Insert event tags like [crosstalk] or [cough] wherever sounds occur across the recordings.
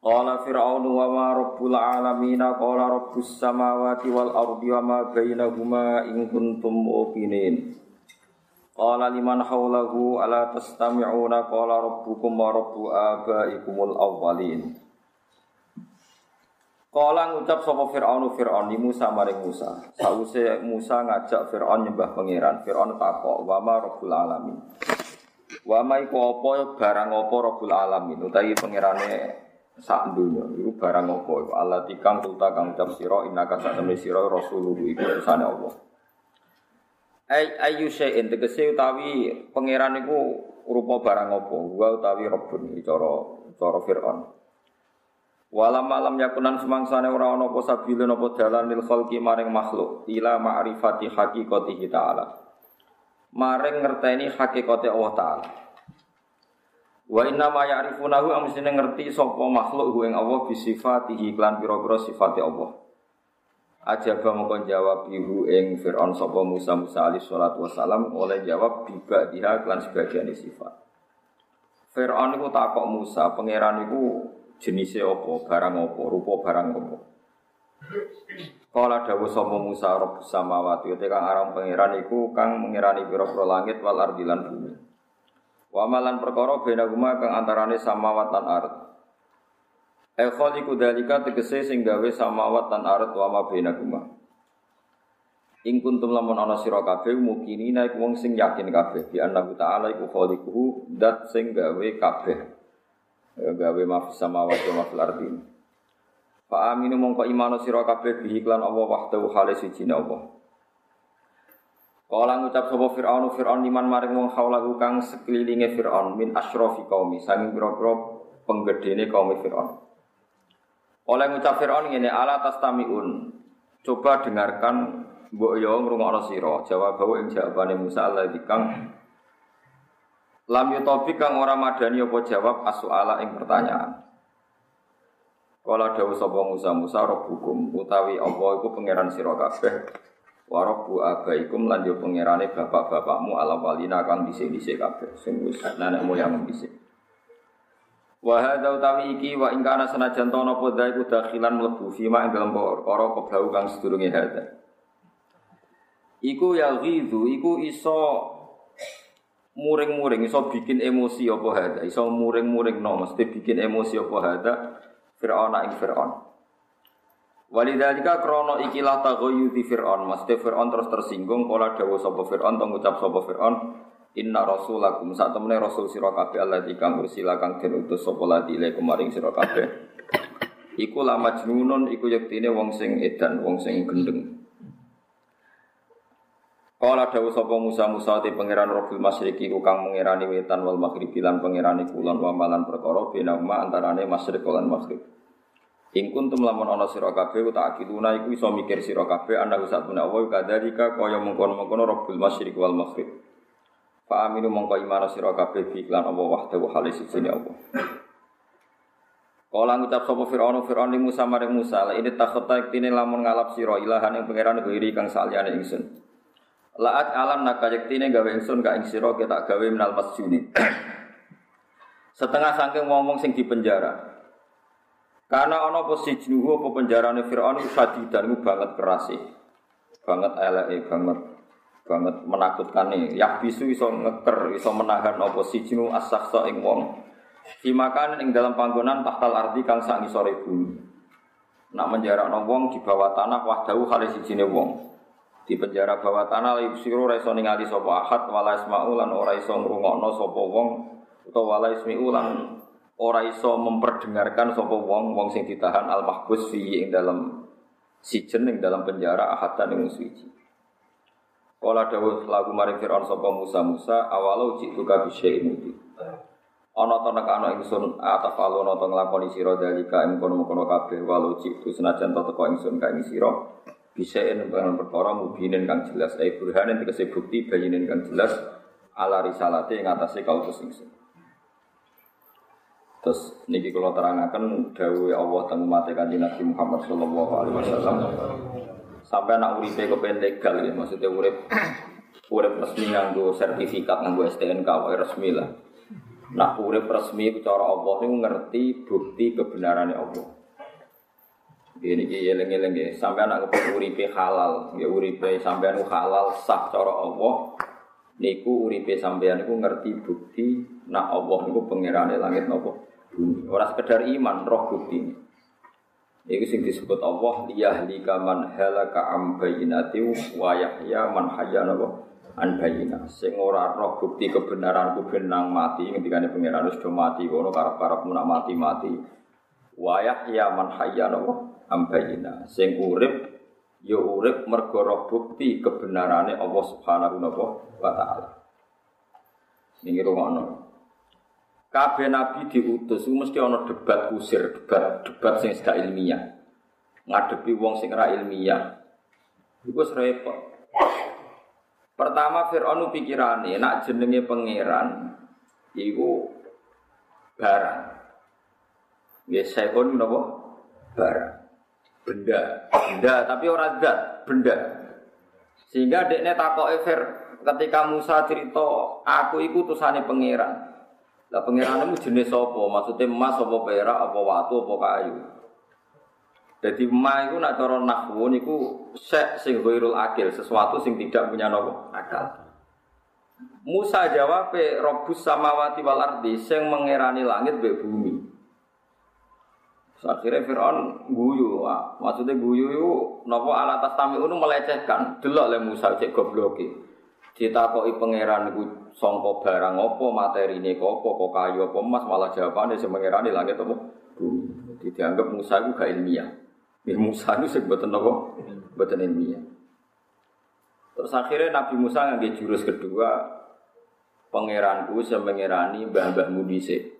Qala Fir'aun wa ma rabbul alamin qala rabbus samawati wal ardi wa ma bainahuma in kuntum muqinin Qala liman hawlahu ala tastami'una? Qala rabbukum wa rabbu abaikumul awwalin. Qala ngucap sapa Fir'aun Fir'aun ni Musa maring Musa. Sause Musa ngajak Fir'aun nyembah pangeran. Fir'aun takok wa ma rabbul alamin? Wa ma iku apa barang apa rabbul alamin? Utawi pangerane sak dunya. Iku barang apa? Iku Allah tikang kulta kang ucap sira innaka sak temne sira rasulullah iku utusane Allah. Ay ayu syai'in tegese utawi pangeran iku rupa barang apa? Wa utawi rabbun cara cara Firaun. Walam malam yakunan semangsane ora ana apa sabilun apa dalan lil khalqi maring makhluk ila ma'rifati haqiqatihi ta'ala. Maring ngerteni hakikate Allah taala Wa inna ma ya'rifunahu amsine ngerti sapa makhluk hu ing Allah bi sifatihi lan pira-pira sifate Allah. Ajaba mongko jawab ibu ing Fir'aun sapa Musa Musa alaihi salatu wasalam oleh jawab biba diha lan sebagian sifat. Fir'aun iku takok Musa, pangeran iku jenisnya apa, barang apa, rupa barang apa. Kala dawuh sapa Musa rabbus samawati, te kang aran pangeran iku kang mengirani pira-pira langit wal ardi lan bumi. Wa malan perkara bena guma kang antarane samawat lan ard. E khaliqu dalika tegese sing gawe samawat lan ard wa ma bena guma. Ing kuntum lamun ana sira kabeh mukminina iku wong sing yakin kabeh bi annahu ta'ala iku khaliquhu dat sing gawe kabeh. Gawe mafis samawat wa mafil ardi. Fa aminu mongko imano sira kabeh bi iklan Allah wahdahu khale siji Allah. Kala ngucap sapa Fir'aun Fir'aun liman maring wong haulahu kang sekelilinge Fir'aun min asyrafi qaumi sanging pira-pira penggedene kaum Fir'aun. Oleh ngucap Fir'aun ngene ala tastamiun. Coba dengarkan mbok yo ngrungokno sira. Jawab bahwa ing jawabane Musa Allah dikang lam yutobi kang ora madani apa jawab asuala ing pertanyaan. Kala dawuh sapa Musa Musa rabbukum utawi apa iku pangeran sira kabeh Warobu abaikum lan yo pangerane bapak-bapakmu ala walina kang dhisik-dhisik kabeh sing wis nenek moyang dhisik. Wa hadza utawi iki wa ing kana senajan to napa dha iku dakhilan mlebu fima ing dalem perkara kebau kang sedurunge hadza. Iku ya ghidhu iku iso muring-muring iso bikin emosi apa hadza iso muring-muring no mesti bikin emosi apa hadza Fir'aun ing Fir'aun. Walidhalika krono ikilah di Fir'aun. Maksudnya Fir'aun terus tersinggung Kala dawa sopa Fir'aun Tong ucap sopa Fir'aun? Inna rasulakum. Saat temennya rasul sirakabe Allah dikang ursila kang utus sopa ladi ilai kemaring sirakabe Iku lama jenunun Iku yaktine wong sing edan Wong sing gendeng. Kala dawa sopa Musa Musa di pangeran Robil Masriki Iku kang mengirani wetan wal maghrib Bilan pengirani kulon wamalan perkara Bina antarane masrik lan maghrib Ing kuntum lamun ana sira kabeh tak akiluna iku iso mikir sira kabeh ana satuna wa kadzalika kaya mengkono-mengkono Rabbul Masyriq wal Maghrib. Fa aminu mongko iman sira kabeh bi iklan Allah wahdahu halis sini Allah. Kala ngucap sapa Firaun Firaun ning Musa maring Musa la ini takhata iktine lamun ngalap sira ilahan ing pangeran ghairi kang saliyane ingsun. Laat alam nak yaktine gawe ingsun ka ing sira ketak gawe minal masjuni. [clears throat] Setengah saking wong-wong sing dipenjara. Karena ana apa sijnuhu apa penjarane Firaun itu banget keras. Banget eleke banget banget menakutkan nih. Yak bisu iso ngeker, iso menahan apa sijnu as-sakhsa ing wong. Dimakan ing dalam panggonan tahtal ardi kang sak ngisore bumi. Nak menjarakno wong di bawah tanah wahdahu kali sijine wong. Di penjara bawah tanah li siru ra iso ningali sapa ahad wala isma'u lan ora iso ngrungokno wong utawa wala ismi'u lan ora iso memperdengarkan sapa wong wong sing ditahan al mahbus fi ing dalam sijen ing dalam penjara ahadan ing suci. Kala dawuh lagu maring Firaun sapa Musa Musa awalau jitu ka bisyai mudi. ana to nek ana ingsun atafalu ana to nglakoni sira dalika ing kono-kono kabeh walau cik senajan to teko ingsun ka ing sira bisa en dengan perkara mubinin kang jelas ai burhanen tegese bukti bayinin kang jelas ala risalate ing atase kautus ingsun Terus niki kalau terangaken dawuh Allah teng umat kanjeng Nabi Muhammad sallallahu alaihi wasallam. Sampai anak uripe kepen legal ya, maksudnya urip urip resmi nganggo sertifikat nganggo STNK wae resmi lah. Nah, urip resmi cara Allah niku ngerti bukti kebenarannya Allah. Ini ki eling-eling ya, sampai anak kepen halal, ya uripe sampean halal sah cara Allah. Niku uripe sampean niku ngerti bukti nak Allah niku pangerane langit napa bumi. Ora sekedar iman, roh bukti. Iku sing disebut Allah liyahlika man halaka am bayyinati wa yahya man hayya napa an bayyina. Sing ora roh bukti kebenaranku benang mati ngendikane pangeran wis do mati kono karep-karep nak mati-mati. Wa yahya man hayya napa am bayyina. Sing urip ya urip mergo roh bukti kebenarane Allah Subhanahu wa taala. Ini rumah Kabeh nabi diutus mesti ana debat kusir, debat debat sing sedak ilmiah. Ngadepi wong sing ora ilmiah. Iku repot. Pertama Fir'aun pikirane nak jenenge pangeran iku barang. Ya sekon napa? Barang. Benda, benda tapi ora zat, benda. Sehingga dekne takoke Fir ketika Musa cerita aku iku utusane pangeran. Lah pangeranmu jenis apa? Maksudnya emas apa perak apa watu apa kayu. Jadi emas itu nak cara nahwu niku sek sing ghairul akil, sesuatu sing tidak punya nopo akal. Musa jawab Robus samawati wal ardi sing mengerani langit be bumi. Akhirnya Fir'aun guyu, maksudnya guyu itu nopo alat tas tami itu melecehkan, delok le Musa cek gobloki. Ditakoki pangeran iku sangka barang apa, materine kok apa, kok kayu apa emas, malah jawabane sing pangeran langit apa bumi. Dianggap Musa iku gak ilmiah. Ya Musa itu sing boten apa? Boten ilmiah. Terus akhirnya Nabi Musa ngangge jurus kedua, pangeranku sing mengerani mbah-mbahmu dhisik.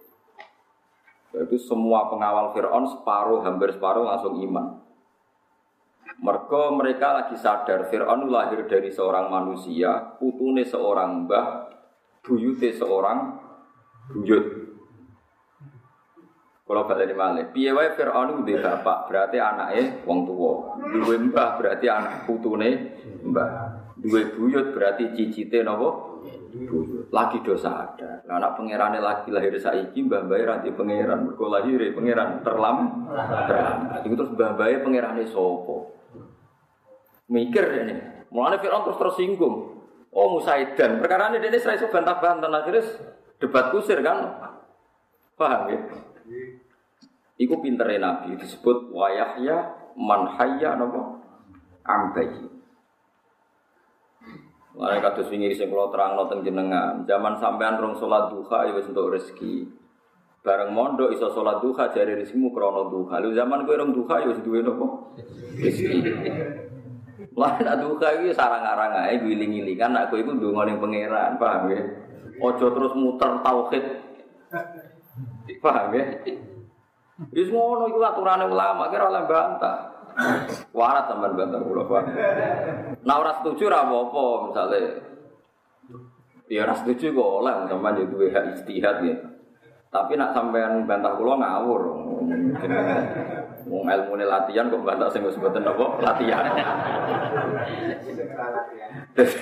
Itu semua pengawal Fir'aun separuh, hampir separuh langsung iman. Mereka mereka lagi sadar Fir'aun lahir dari seorang manusia, putune seorang mbah, buyute seorang buyut. Kalau balik malih, piye wae Fir'aun udah bapak, berarti anaknya wong tua. Duwe mbah berarti anak putune mbah. Duwe buyut berarti cicite nopo? Lagi dosa ada. Nah, anak pangerane lagi lahir saiki mbah mbah ranti pangeran. Mergo lahir pangeran terlam terlambat. Iku terus mbah mbah pangerane sapa? Mikir ini. Mulane Fir'aun terus tersinggung. Oh Musaidan, perkara ini dia serai bantah-bantah akhirnya debat kusir kan. Paham ya? Iku pintere Nabi disebut wayahya manhaya nopo ambayi. Mulane kados wingi sing kula terangno teng jenengan, zaman sampean rong salat duha ya wis entuk rezeki. Bareng mondok iso salat duha jare rezekimu krana duha. Lu zaman kowe rong duha ya wis duwe? Rezeki. Lah nak duka iki sarang-arang ae giling-gilingan aku iku ndonga ning pangeran, paham ya? Ojo terus muter tauhid. Paham ya? Wis ngono iku aturane ulama kira oleh bantah. Warat teman bantah kula, Pak. Nah ora setuju apa-apa misale Ya ora setuju kok oleh sampean yo duwe hak istihad ya. Tapi nak sampean bantah kula ngawur. Wong ilmune latihan kok bantah sing wis mboten apa latihan.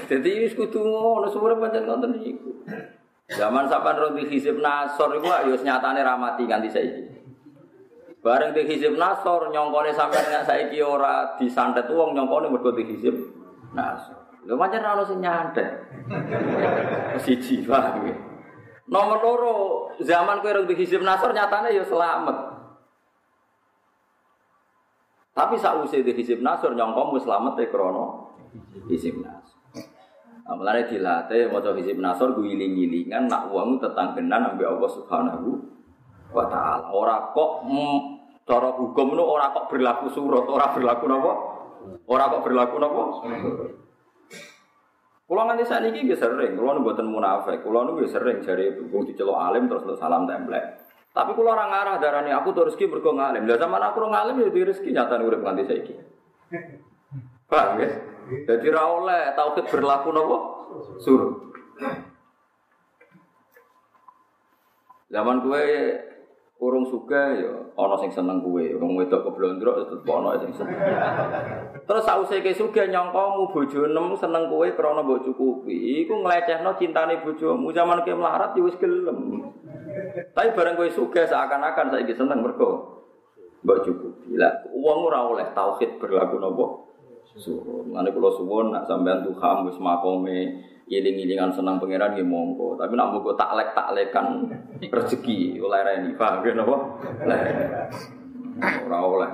Dadi wis kudu ngono suwure pancen ngoten niku. Zaman sampean ro di hisib nasor iku ya wis nyatane ramati nganti saiki. Bareng di hisib nasor nyongkone sampean nek saiki ora disantet wong nyongkone mergo di hisib nasor. Lho pancen ora ono sing nyantet. Siji wae. Nomor loro, zaman kowe di hizib nasor nyatane ya selamat. Tapi sausé di hizib nasor nyongkom wis selamat e krana hizib nasor. Nah, mulane dilatih maca hizib nasor guling-gilingan nak wong tetanggenan ambek Allah Subhanahu wa taala. Ora kok mm, cara hukum nu ora kok berlaku surut, ora berlaku napa? Ora kok berlaku napa? Kulo nganti sakniki nggih sering, kulo nu mboten munafik. Kulo nu sering jare wong diceluk alim terus untuk salam templek. Tapi kulo ora ngarah darani aku tuh rezeki mergo ngalim. Lah zaman aku ora ngalim ya di rezeki nyata urip nganti saiki. Paham ya? Jadi ra oleh tauhid berlaku nopo? Suruh. Zaman kue urung suka ya ana sing seneng kue, urung wedok keblondrok tetep ana sing seneng. Terus sause ke suga nyangkamu bojo nem seneng kue krana mbok cukupi, iku nglecehno cintane bojomu zaman ke melarat ya wis gelem. Tapi bareng kowe suga seakan-akan saiki seneng mergo mbok cukupi. Lah wong ora oleh tauhid berlaku nopo? Suruh. Ngene kula suwun nak sampean tuh wis makome iling-ilingan senang pangeran nggih monggo. Tapi nak monggo taklek taklekan [laughs] rezeki oleh reni, paham ya napa? Ora oleh.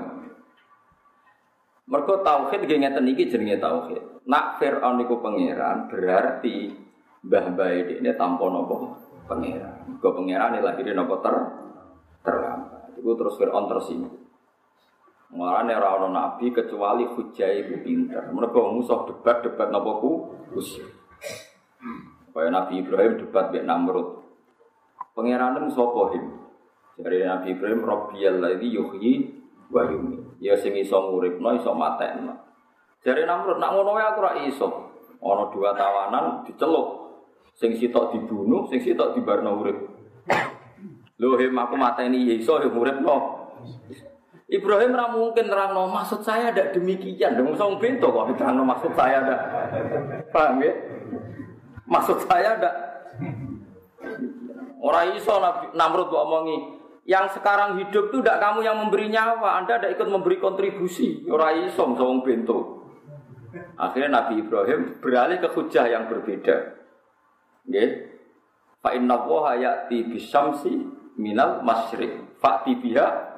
Mergo tauhid nggih ngeten iki jenenge tauhid. Nak Firaun niku pangeran berarti mbah-mbah ini tanpa napa pangeran. Mergo pangeran lahir napa ter terlambat. Iku terus Firaun tersinggung. Mulane ora ana nabi kecuali hujah iku pinter. Mergo musuh debat-debat napa ku usil. Kaya Nabi Ibrahim debat mbek Namrud. Pangeran sapa him? Jadi Nabi Ibrahim Rabbiyal ladzi yuhyi wa yumiit. Ya sing iso nguripno iso matekno. Jadi Namrud nak ngono aku ora iso. Ana dua tawanan diceluk. Sing sitok dibunuh, sing sitok dibarno urip. Lho him aku mateni ya iso ya nguripno. Ibrahim ra mungkin terangno maksud saya ada demikian. Dong song pintu kok terangno maksud saya ada. Paham ya? Maksud saya ada orang iso Namrud omongi yang sekarang hidup itu tidak kamu yang memberi nyawa, Anda tidak ikut memberi kontribusi. Orang iso sawang pintu. Akhirnya Nabi Ibrahim beralih ke hujah yang berbeda. Nggih. Fa inna wa ya'ti bisyamsi minal masyriq. Fa'ti biha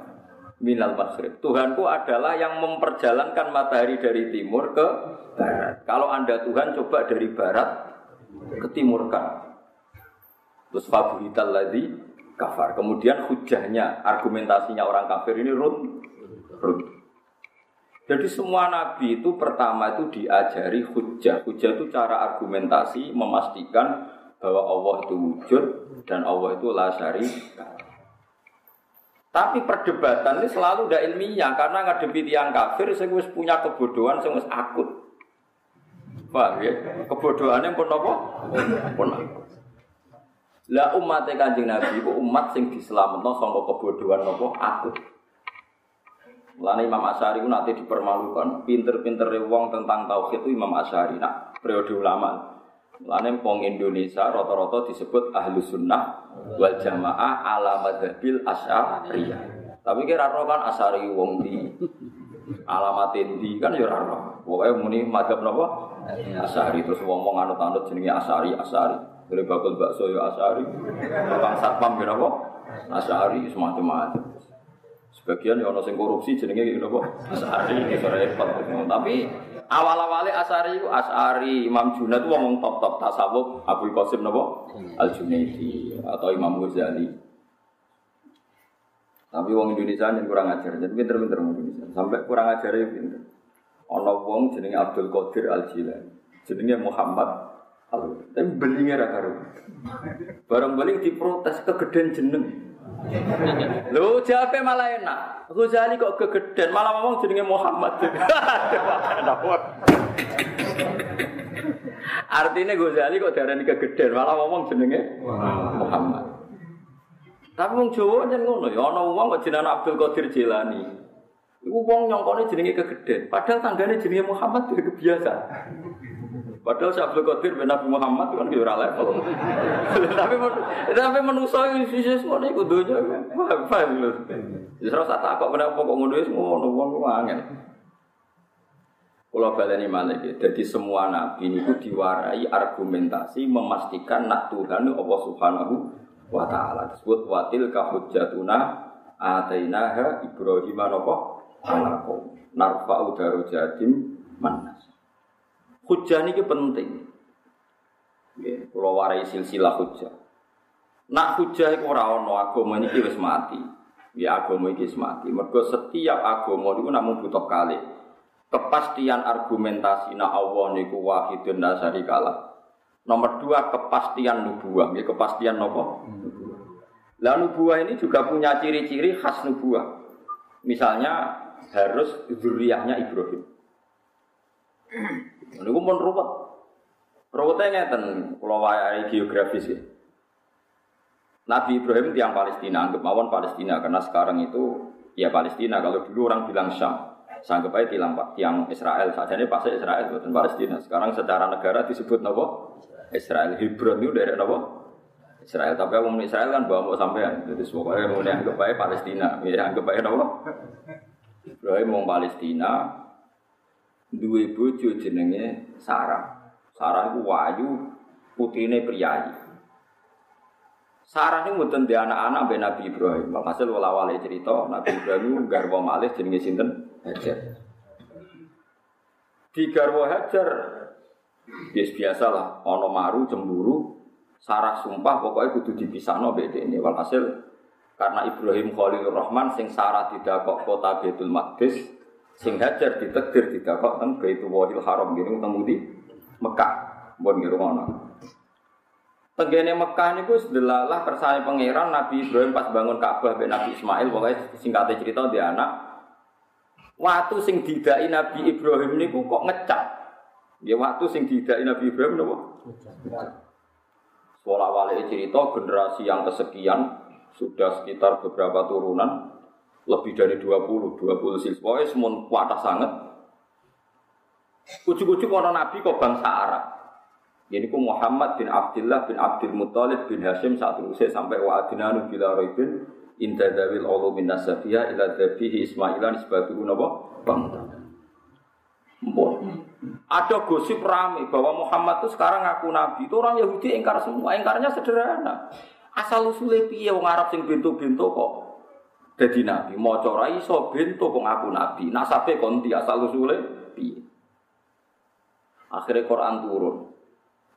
minal masyriq. Tuhanku adalah yang memperjalankan matahari dari timur ke barat. Kalau Anda Tuhan coba dari barat ketimurkan. Terus fabuhital lagi kafar. Kemudian hujahnya, argumentasinya orang kafir ini run, run. Jadi semua nabi itu pertama itu diajari hujah. Hujah itu cara argumentasi memastikan bahwa Allah itu wujud dan Allah itu la Tapi perdebatan ini selalu tidak ilmiah karena ngadepi tiang kafir saya punya kebodohan, saya akut. Paham ya? Kebodohannya pun apa? Pun Lah umat kanjeng Nabi itu umat sing diselametno sangka kebodohan apa? Akut. Mulane Imam Asy'ari ku nanti dipermalukan. Pinter-pinter wong tentang tauhid itu Imam Asy'ari. Nah, periode ulama. Mulane wong Indonesia rata-rata disebut ahlu sunnah wal jamaah ala madhabil asy'ariyah. Tapi kira kan Asy'ari wong di alamat di kan ya roh. Pokoke muni madhab napa? Asari terus ngomong anut-anut jenenge Asari, Asari. Dari bakul bakso ya Asari. Tukang satpam ya apa? Asari semacam-macam. Sebagian ya ono sing korupsi jenenge gitu apa? Asari, itu repot. Tapi awal-awalnya Asari itu Asari, Imam Junaid itu ngomong top-top tasawuf Abu Qasim napa? Al Junaidi atau Imam Ghazali. Tapi wong Indonesia yang kurang ajar, jadi pinter-pinter wong Indonesia. Sampai kurang ajar ya pinter. Ana wong jenenge Abdul Qadir Al Jilani. Jenenge Muhammad Al. Tapi belinge ra karo. Barang beling diprotes kegeden jeneng. Lho jape malah enak. Ghazali kok kegeden malah ngomong jenenge Muhammad. [laughs] Artinya Ghazali kok darani kegeden malah ngomong jenenge Muhammad. Tapi wong Jawa jan ngono ya ana wong kok jenenge Abdul Qadir Jilani. Iku wong nyongkone jenenge kegeden, padahal tanggane jenenge Muhammad itu kebiasa. Padahal si Abdul Qadir bin Nabi Muhammad kan kira level. tapi tapi manusa sisi ngono iku donya. Paham lho. Wis ora tak kok kenapa kok ngono wis ngono wong ku angel. Kalau baleni malih jadi semua nabi itu diwarai argumentasi memastikan nak Tuhan Allah Subhanahu wa taala disebut watil ka hujjatuna atainaha Ibrahim napa alakum narfa'u jadim manas. Hujah ini penting. Nggih, kula warai silsilah hujah. Nak hujah iku ora ana agama niki wis mati. Ya agama iki wis mati. Mergo setiap agama niku namung butuh kali. kepastian argumentasi na Allah niku wahidun dasari kala. Nomor dua kepastian nubuah, ya kepastian nopo. Lah nubuah ini juga punya ciri-ciri khas nubuah. Misalnya harus zuriyahnya Ibrahim. [clears throat] Ini pun ruwet. Ruwetnya ngeten, kalau wayahe geografis ya. Nabi Ibrahim tiang Palestina, anggap mawon Palestina karena sekarang itu ya Palestina. Kalau dulu orang bilang Syam, sanggup aja tiang, tiang Israel. Saja ini pasti Israel bukan Palestina. Sekarang secara negara disebut nopo Israel. Hebron itu dari nopo Israel. Tapi aku Israel kan bawa mau sampean. Jadi pokoknya mau anggap aja Palestina. Ya anggap aja nopo. Ibrahim mau Palestina, dua bojo jenenge Sarah. Sarah itu wayu, putrine priayi. Sarah ini mboten anak-anak be Nabi Ibrahim. Hasil wala wale cerita Nabi Ibrahim garwa malih jenenge sinten? Hajar. Di garwa Hajar bias biasa lah, ono maru cemburu, Sarah sumpah pokoknya kudu dipisahno beda ini. Walhasil karena Ibrahim Khalilur Rahman sing Sarah tidak kok kota Baitul Maqdis, sing Hajar ditekdir tidak kok teng Baitul Wahil Haram gini ketemu di Mekah. Bon ngiru ngono. Tenggene Mekah niku sedelalah kersane pangeran Nabi Ibrahim pas bangun Ka'bah ben Nabi Ismail pokoknya singkatnya cerita dia anak. Waktu sing didai Nabi Ibrahim niku kok ngecap. Ya waktu sing didai Nabi Ibrahim napa? Sekolah wali cerita generasi yang kesekian sudah sekitar beberapa turunan lebih dari 20, 20 sil. Pokoknya semua kuatah sangat. Ujuk-ujuk orang Nabi kok bangsa Arab. Ini ku Muhammad bin Abdullah bin Abdul Muthalib bin Hashim saat usai sampai wa adinanu bila roibin inda dawil ulu min nasabiyah ila dhabihi Ismailan nisbatuhu napa? Bang. Ada gosip rame bahwa Muhammad itu sekarang ngaku nabi. Itu orang Yahudi ingkar semua. Ingkarnya sederhana. Asal usulnya piye wong Arab sing bintu-bintu kok jadi nabi. Mau ora iso bintu kok ngaku nabi. Nasabe konti asal usulnya piye. Akhirnya Quran turun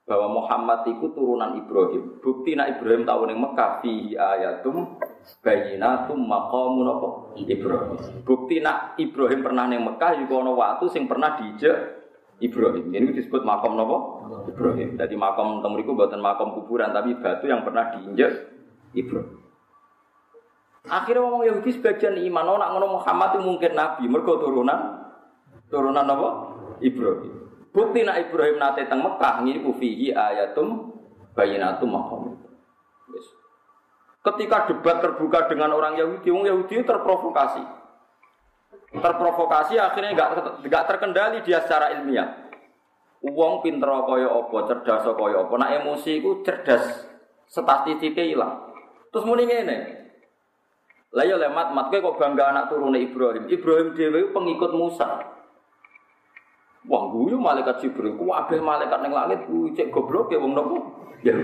bahwa Muhammad itu turunan Ibrahim. Bukti nak Ibrahim tahu neng Mekah fihi ayatum bayinatum maqamun apa? Ibrahim. Bukti nak Ibrahim pernah neng Mekah juga ono waktu sing pernah dijek Ibrahim. Ini disebut makam nopo Ibrahim. Jadi makam temuriku buatan makam kuburan tapi batu yang pernah diinjek Ibrahim. Akhirnya ngomong Yahudi sebagian iman, oh nak ngono Muhammad itu mungkin nabi, mergo turunan turunan apa? Ibrahim. Bukti nak Ibrahim nate teng Mekah ku fihi ayatum bayinatum maqam. Yes. Ketika debat terbuka dengan orang Yahudi, orang Yahudi terprovokasi. Terprovokasi akhirnya nggak nggak terkendali dia secara ilmiah. Uang pinter kaya apa, cerdas kaya apa, nak emosi itu cerdas, statistiknya hilang. Terus muni ngene. Lah ya lemat mat kok bangga anak turune Ibrahim. Ibrahim dhewe pengikut Musa. Wah guyu malaikat Jibril, ku abeh malaikat neng langit ku cek goblok ya wong nopo. Ya.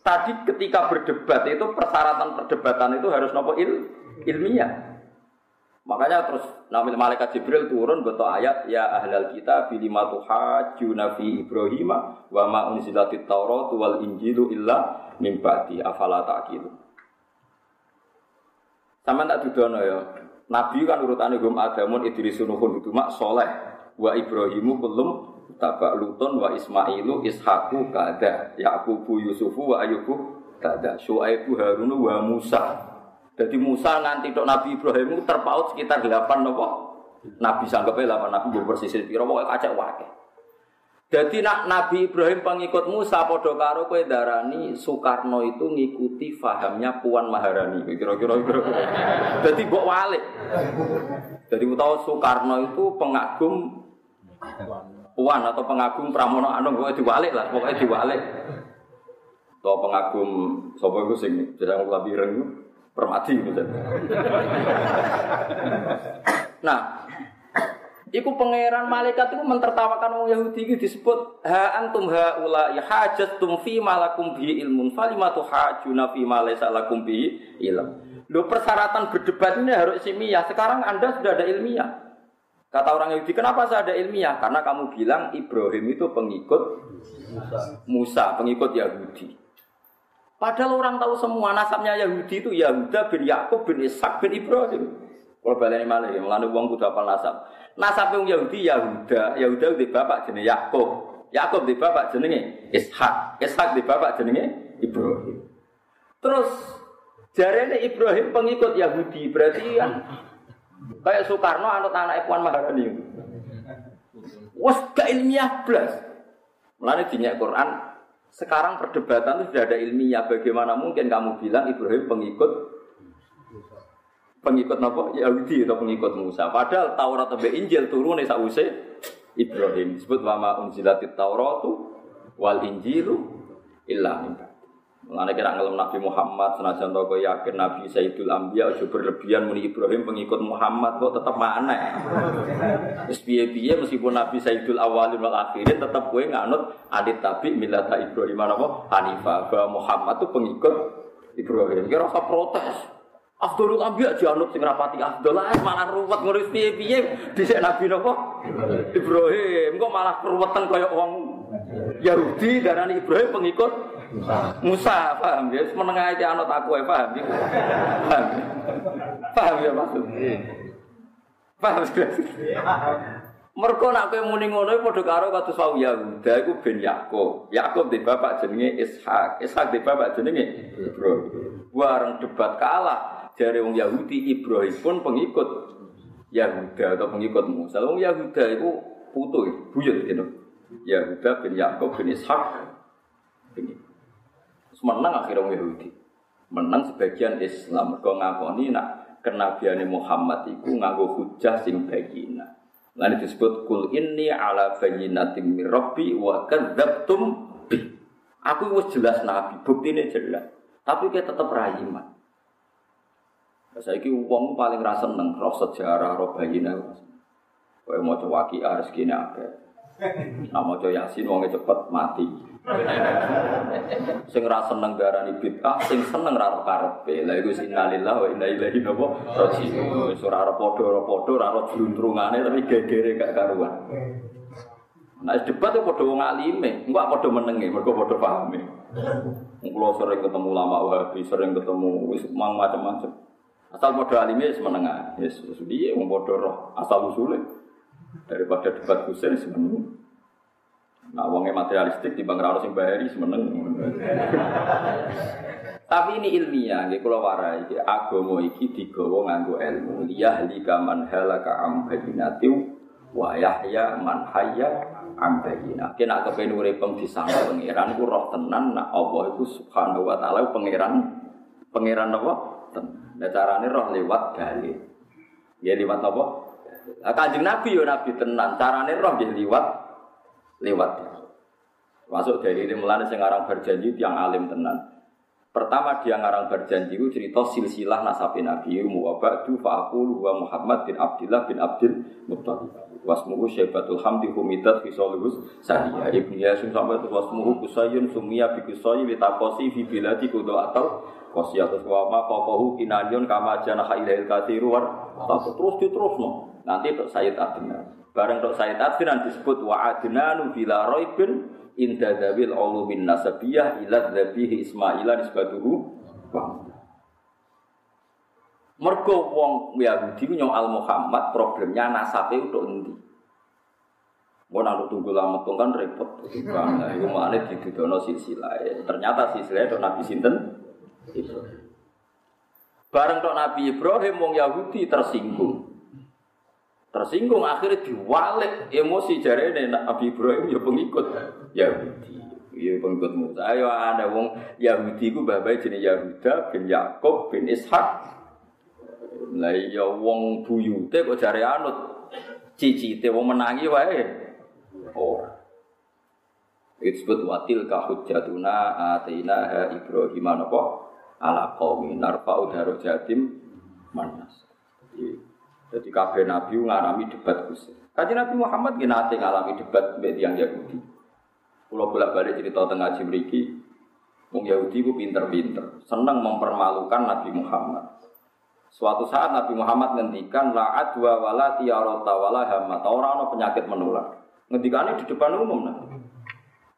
Tadi ketika berdebat itu persyaratan perdebatan itu harus nopo il, ilmiah. Makanya terus nabi malaikat Jibril turun betul ayat ya ahlal kita bilima tuhajuna fi Ibrahim wa ma unzilatit Taurat wal Injilu illa min ba'di afala. Sama tak dudono ya. Nabi kan urutannya gum Adamun Idrisun Nuhun itu mak soleh wa Ibrahimu belum tabak Luton wa Ismailu Ishaku kada Yakubu Yusufu wa Ayubu kada Shu'aibu Harunu wa Musa. Jadi Musa nanti dok Nabi Ibrahim terpaut sekitar delapan nopo. Nabi sanggupnya delapan Nabi bersisir piro pokoknya kacau wakil. Jadi nak Nabi Ibrahim pengikut Musa podo karo kue darani Soekarno itu ngikuti fahamnya Puan Maharani. Kira-kira kira. Jadi bok walik. Jadi tahu Soekarno itu pengagum Puan atau pengagum Pramono Anung pokoknya diwalik lah, pokoknya diwalik. Atau pengagum sapa iku sing jarang labiran itu permati misalnya. Nah, Iku pangeran malaikat itu mentertawakan orang Yahudi itu disebut ha antum haula ya hajatum fi malakum bi ilmun falimatu hajuna fi ma laysa lakum bi ilm. Lo persyaratan berdebat ini harus ilmiah. Sekarang Anda sudah ada ilmiah. Kata orang Yahudi, kenapa saya ada ilmiah? Karena kamu bilang Ibrahim itu pengikut Musa, pengikut Yahudi. Padahal orang tahu semua nasabnya Yahudi itu Yahuda bin Yakub bin Ishak bin Ibrahim. Kalau baleni malah ya, melani uang kudu apal nasab. Nasab yang Yahudi Yahuda, Yahuda di bapak jenenge Yakub. Yakub di bapak jenenge Ishak. Ishak di bapak jenenge Ibrahim. Terus jarene Ibrahim pengikut Yahudi, berarti kan kayak Soekarno anut anak Puan Maharani. Wes gak ilmiah blas. Mulane dinyak Quran, sekarang perdebatan itu sudah ada ilmiah. Bagaimana mungkin kamu bilang Ibrahim pengikut pengikut apa? Yahudi atau pengikut Musa. Padahal Taurat atau Injil turun sausé Ibrahim. Disebut wama unzilatit Tauratu wal Injilu illa min Mengenai kira ngelem Nabi Muhammad, senajan toko yakin Nabi Sayyidul Ambiya, aja berlebihan muni Ibrahim pengikut Muhammad kok tetap mana? Terus piye meskipun Nabi Sayyidul Awalin wal Akhirin tetap gue nganut adit tabi milata Ibrahim apa? Hanifah bahwa Muhammad tuh pengikut Ibrahim. Kira rasa protes. Abdul Ambiya janut sing rapati Abdul malah ruwet ngurus piye-piye dhisik Nabi napa? Ibrahim kok malah keruwetan kaya wong Yahudi darani Ibrahim pengikut Musa, paham ya? Menengah aja anut aku paham ya? Paham ya? Paham ya maksud? Paham ya? Mereka nak kowe muni ngono padha karo kados wau Yahuda iku ben Yakub. Yakub di bapak jenenge Ishak. Ishak di bapak jenenge Ibrahim. Wareng debat kalah dari wong Yahudi Ibrahim pun pengikut Yahuda atau pengikut Musa. Wong Yahuda itu putu, buyut gitu. Yahuda bin Yakub bin Ishak. Ini menang akhirnya orang Yahudi. Menang sebagian Islam. Mereka ngakoni nak kenabiane Muhammad itu nganggo hujah sing bayina. Lalu disebut kul inni ala bayinatim min rabbi wa kadzabtum bi. Aku wis jelas nabi, buktine jelas. Tapi kita tetap rayiman. Saya ini uang paling rasa seneng roh sejarah, roh bayina. Mau coba kiar segini apa? Nah mau coba yasin, uangnya cepet mati. sing ra seneng darani bid'ah, sing seneng ra karepe. Lah iku innalillahi wa inna ilaihi raji'un. Wis ora padha-padha, ora ora jluntrungane tapi gegere gak karuan. Nah, debat itu padha wong alime, engko padha menenge, mergo padha pahame. Kulo sering ketemu lama Wahabi, sering ketemu wis macam-macam. Asal padha alime wis menengah. Yes, piye wong padha roh asal usule. Daripada debat kusen semeneng. Nah, wongnya materialistik di bang Rano sing bayari semeneng. [laughs] Tapi ini ilmiah, nggih kula warai agama iki digawa nganggo ilmu. Liyahli kaman halaka am bayinatiu wa yahya man hayya am urip disangka pangeran ku roh tenan nak Allah iku subhanahu wa taala pangeran pangeran apa? Nah carane roh lewat dalil. Ya lewat apa? Kanjeng Nabi yo Nabi tenan, carane roh nggih liwat lewat. Masuk dari ini melani yang ngarang berjanji yang alim tenan. Pertama dia ngarang berjanji itu cerita silsilah nasabi Nabi fa'akul wa Muhammad bin Abdullah bin Abdul Muttalib. Wasmuhu syaibatul hamdi humidat fisolihus saniya Ibn Yasin sampai itu wasmuhu kusayun sumia bi kusayi fi biladi kudu atau Kosiatus wa ma kokohu kinanyun kama jana khailail kathiru war Terus diterus no Nanti untuk Sayyid Adnan. Bareng tok Said Adnan disebut wa adnanu bila raibin inda dzawil ulumin nasabiyah ila dzabihi Ismaila nisbatuhu Mergo wong Yahudi nyong al Muhammad problemnya nasabe untuk endi? Mau nak tunggu lama tuh kan repot. Kan, itu mana didudono silsilah. Ternyata silsilah itu Nabi Sinten. Bareng tok Nabi Ibrahim wong Yahudi tersinggung. Tersinggung akhirnya diwalik emosi jari ini Nabi Ibrahim ya pengikut Yahudi. Ya pengikut Musa. Ayo ada wong Yahudi ku babai jenis Yahuda bin Yakob bin Ishak. Lah ya wong buyute kok jari anut cicite wong menangi wae. Itu disebut watil kahujatuna atina ha Ibrahim apa ala qaumi narfa'u darajatim manas. Jadi kabeh nabi ngalami debat kusir. Kaji Nabi Muhammad gini nate ngalami debat mbek yang Yahudi. Pulau bolak-balik cerita tengah Jibriki, Wong Yahudi ku pinter-pinter, senang mempermalukan Nabi Muhammad. Suatu saat Nabi Muhammad ngendikan la adwa wala tiarota wala hama orang penyakit menular. Ngendikannya di depan umum Nabi.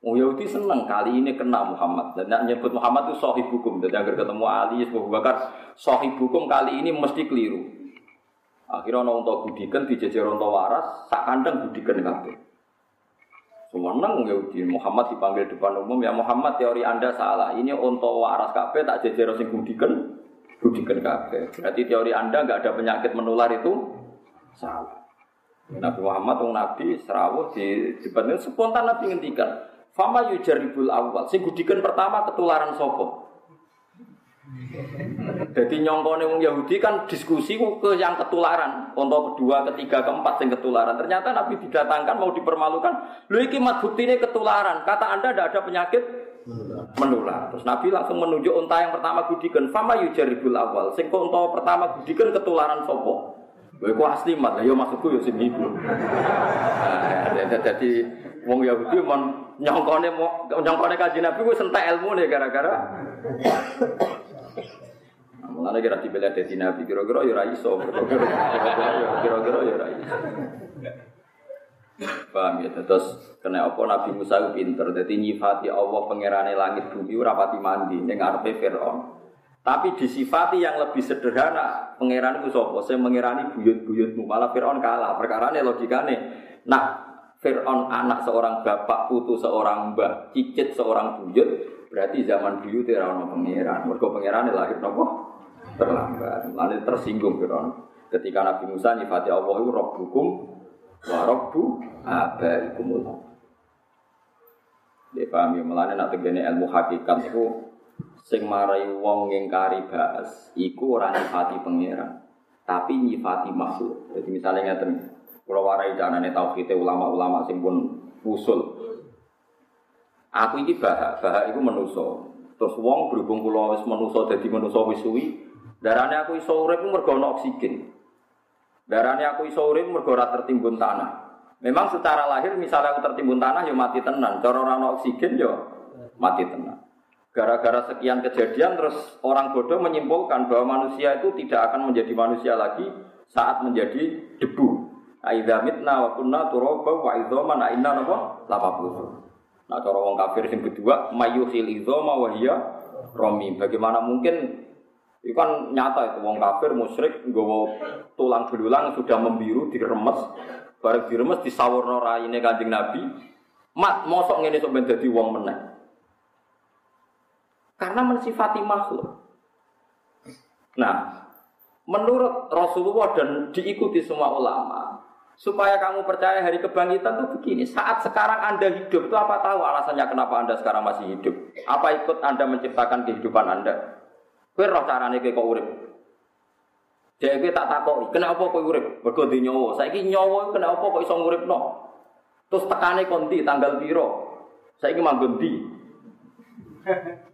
Wong Yahudi senang kali ini kena Muhammad dan nyebut Muhammad itu sahib hukum. Dan agar ketemu Ali, Abu Bakar, sahib hukum kali ini mesti keliru. Akhirnya ana unta gudiken dijejer unta waras, sak kandang gudiken kabeh. Semeneng Yahudi Muhammad dipanggil depan umum ya Muhammad teori Anda salah. Ini unta waras kabeh tak jejer sing gudiken gudiken kabeh. Berarti teori Anda nggak ada penyakit menular itu salah. Nabi Muhammad nabi serawuh di depan spontan Nabi ngendikan, "Fama yujaribul awal." Sing gudiken pertama ketularan sopo. Jadi nyongkone wong Yahudi kan diskusi ke yang ketularan, untuk kedua, ketiga, keempat yang ketularan. Ternyata Nabi didatangkan mau dipermalukan, lu iki mat ini ketularan. Kata Anda tidak ada penyakit menular. Terus Nabi langsung menunjuk unta yang pertama gudikan, fama yujaribul awal. Sing unta pertama gudikan ketularan sopo. Gue ku asli mat, yo maksudku yo sing iku. Nah, jadi wong Yahudi mon nyongkone nyongkone kaji Nabi ku sentek ilmu nih gara-gara Mulane kira dibela dadi nabi, kira-kira ya ora iso. Kira-kira ya ora iso. Paham ya, terus kena apa Nabi Musa itu pinter, jadi nyifati Allah pengerane langit bumi ora pati mandi ning ngarepe Firaun. Tapi disifati yang lebih sederhana, pangeran itu sapa? Saya mengerani buyut-buyutmu, malah Firaun kalah. Perkara ini logikane. Nah, Fir'aun anak seorang bapak, putu seorang mbak, cicit seorang buyut, berarti zaman buyut era ono pangeran. Mergo pangeran lahir nopo? Terlambat. Lalu tersinggung Fir'aun. Ketika Nabi Musa nyifati Allah itu Rabbukum wa Rabbu abaikumul. Dia paham ya, melane nak tegene ilmu hakikat itu sing marai wong ngingkari bahas iku ora nyifati pangeran, tapi nyifati makhluk. Jadi misalnya ngeten, kalau warai janane tauhid ulama-ulama sing pun usul. Aku iki bahak, bahak iku menuso. Terus wong berhubung kula wis menuso dadi menuso wis Darahnya aku iso urip mergo ana oksigen. Darahnya aku iso urip mergo ora tertimbun tanah. Memang secara lahir misalnya aku tertimbun tanah ya mati tenan. Cara ora ana oksigen ya mati tenan. Gara-gara sekian kejadian terus orang bodoh menyimpulkan bahwa manusia itu tidak akan menjadi manusia lagi saat menjadi debu. Aidza mitna wa kunna turaba wa idzaman inna napa lama Nah cara wong kafir yang kedua mayuhil idzama wa romi. Bagaimana mungkin itu kan nyata itu wong kafir musyrik nggawa tulang belulang sudah membiru diremes bareng diremes disawurno raine Kanjeng Nabi. Mat mosok ngene sok ben dadi wong meneh. Karena mensifati makhluk. Nah, menurut Rasulullah dan diikuti semua ulama, supaya kamu percaya hari kebangkitan itu begini. Saat sekarang Anda hidup itu apa tahu alasannya kenapa Anda sekarang masih hidup? Apa ikut Anda menciptakan kehidupan Anda? Kowe roh carane kowe kok urip. Dek kowe tak takoki, kenapa kowe urip? Mergo di nyawa. Saiki nyawa kenapa kok iso nguripno? Terus tekane kondi tanggal piro? Saiki manggon di.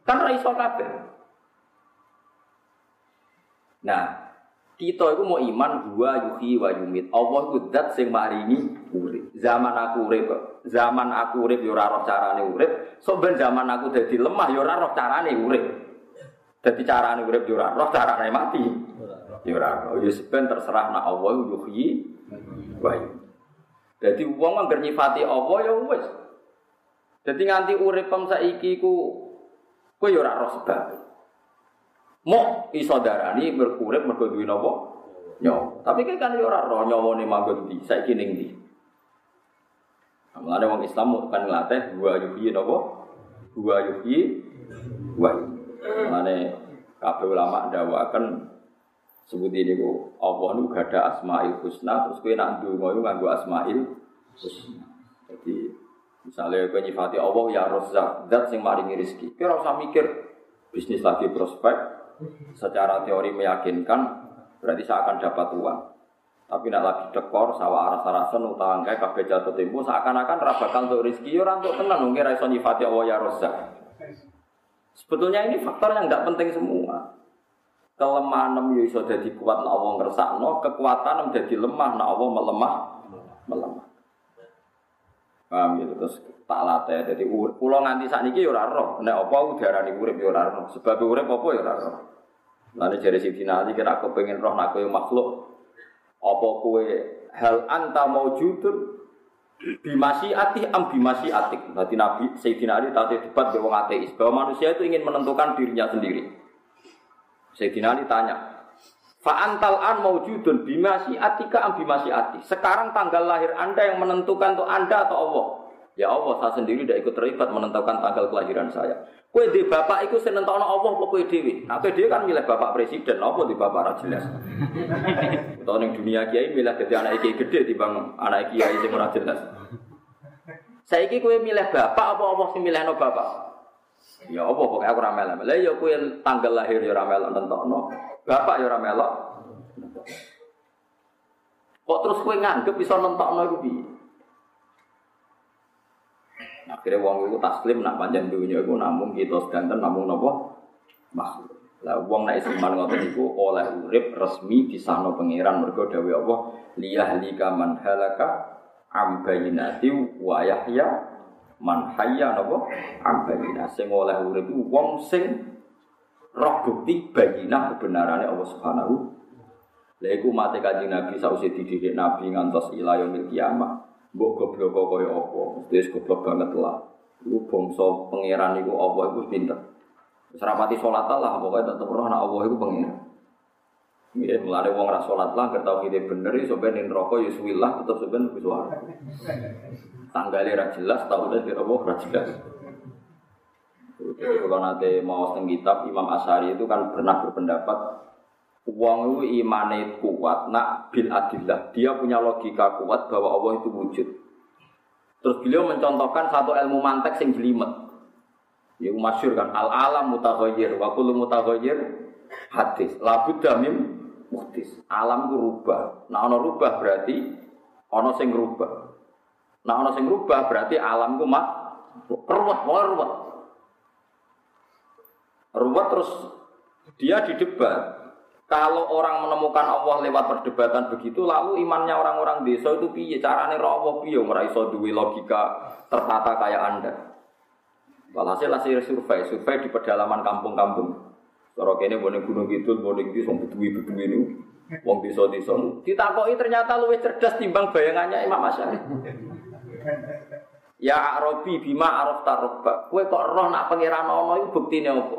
Kan ra iso kabeh. Nah, kita itu mau iman dua yuhi wa yumit. Allah itu zat sing maringi urip. Zaman aku urip, zaman aku urip yo ora roh carane urip. So ben zaman aku dadi lemah yo ora roh carane urip. Jadi cara ini urip jurah roh, cara ini mati. Jurah roh. Ya sebenarnya terserah nak Allah yuhyi wa Jadi uang yang nyifati Allah ya wis. Jadi nganti urip pem saiki ku kowe ya ora roh sebab. Mau iso darani berkurip mergo duwe napa? Tapi kan ya ora roh nyawane manggon ndi, saiki ning ndi. Mulane wong Islam kan nglatih dua yuhyi napa? Dua yuhyi wa Mane kabeh ulama sebut ini ku Allah nu gak ada asmaul husna terus kowe nak ndonga iku nganggo asmaul husna. Jadi misalnya kowe nyifati Allah ya Razzaq, zat sing maringi rezeki. Kowe ora usah mikir bisnis lagi prospek secara teori meyakinkan berarti saya akan dapat uang. Tapi nak lagi dekor, sawah arah sarasen, utang kayak kabeh jatuh tempo, seakan-akan rabakan untuk rezeki, ya orang untuk tenang, mungkin raiso nyifati Allah ya Razzaq. Sebetulnya ini faktor yang nggak penting semua. Kelemahan nem iso jadi kuat nak Allah ngersakno, kekuatan jadi lemah nak Allah melemah melemah. Paham gitu terus tak latih jadi pulau nganti ini ya roh, nek apa udarane urip ya roh, sebab urip apa ya roh. Lalu jadi si Ali kira aku pengen roh nak makhluk apa kowe hal anta maujudun bimasi ati am bimasi atik. Nanti Nabi Sayyidina Ali tadi debat dengan ateis bahwa manusia itu ingin menentukan dirinya sendiri. Sayyidina Ali tanya, Fa'antal an maujudun bimasi atika am bimasi ati. Sekarang tanggal lahir Anda yang menentukan untuk Anda atau Allah? Ya Allah, saya sendiri tidak ikut terlibat menentukan tanggal kelahiran saya. Kue di bapak itu senentono Allah apa kue dewi? Nah, kue dewi kan milih bapak presiden, apa di bapak jelas. [laughs] Tahun yang dunia kiai milih jadi anak kiai gede di bang anak kiai yang jelas. Saya kue milih bapak apa Allah sih milih no bapak? Ya Allah, pokoknya aku ramel. Lah ya kue tanggal lahir ya ramel nentono. Bapak ya ramel. Kok terus kue nganggep bisa nentokno iku piye? Akhirnya wong itu taslim nak panjang dunia itu namun kita sedanten namun nopo makhluk. Lah wong nek iman ngoten iku oleh urip resmi di sana pangeran mergo dawuh Allah liyahlika man halaka am bayinati wa yahya man hayya napa am bayina sing oleh urip wong sing roh bukti bayinah kebenarannya Allah Subhanahu Lha iku mate kanjeng Nabi sausé dididik Nabi ngantos ila yaumil kiamah. Mbok goblok kok kaya apa? Mesti goblok banget lah. Iku bangsa pangeran iku Allah iku pinter. Wis rapati salat lah pokoke tetep roh nek Allah iku pangeran. Ya, mulane wong ra salat lah kerta kita bener iso ben ning neraka ya suwilah tetep sampean wis suara. Tanggale ra jelas taune kira apa ra jelas. Jadi kalau nanti mau teng kitab Imam Asyari itu kan pernah berpendapat Uang itu imane kuat, nak bil adillah. Dia punya logika kuat bahwa Allah itu wujud. Terus beliau mencontohkan satu ilmu mantek sing jelimet. Ya masyur kan al alam mutaghayyir wa kullu hadis. Labud damim muhtis. Alam itu rubah. Nah ono rubah berarti ono sing rubah. Nah ono sing rubah berarti alam itu mak ruwet, ruwet. Ruwet terus dia didebat kalau orang menemukan Allah lewat perdebatan begitu, lalu imannya orang-orang desa itu piye? Carane Allah piye? Ora iso duwe logika tertata kayak Anda. Walhasil hasil survei, survei di pedalaman kampung-kampung. Cara kene boleh gunung gitu, boleh gitu, sing beduwi-beduwi ini. Wong desa-desa. Ditakoki ternyata luwih cerdas timbang bayangannya Imam Asy'ari. Ya Arabi bima araf tarabba. Kowe kok roh nak pangeran ana iku buktine apa?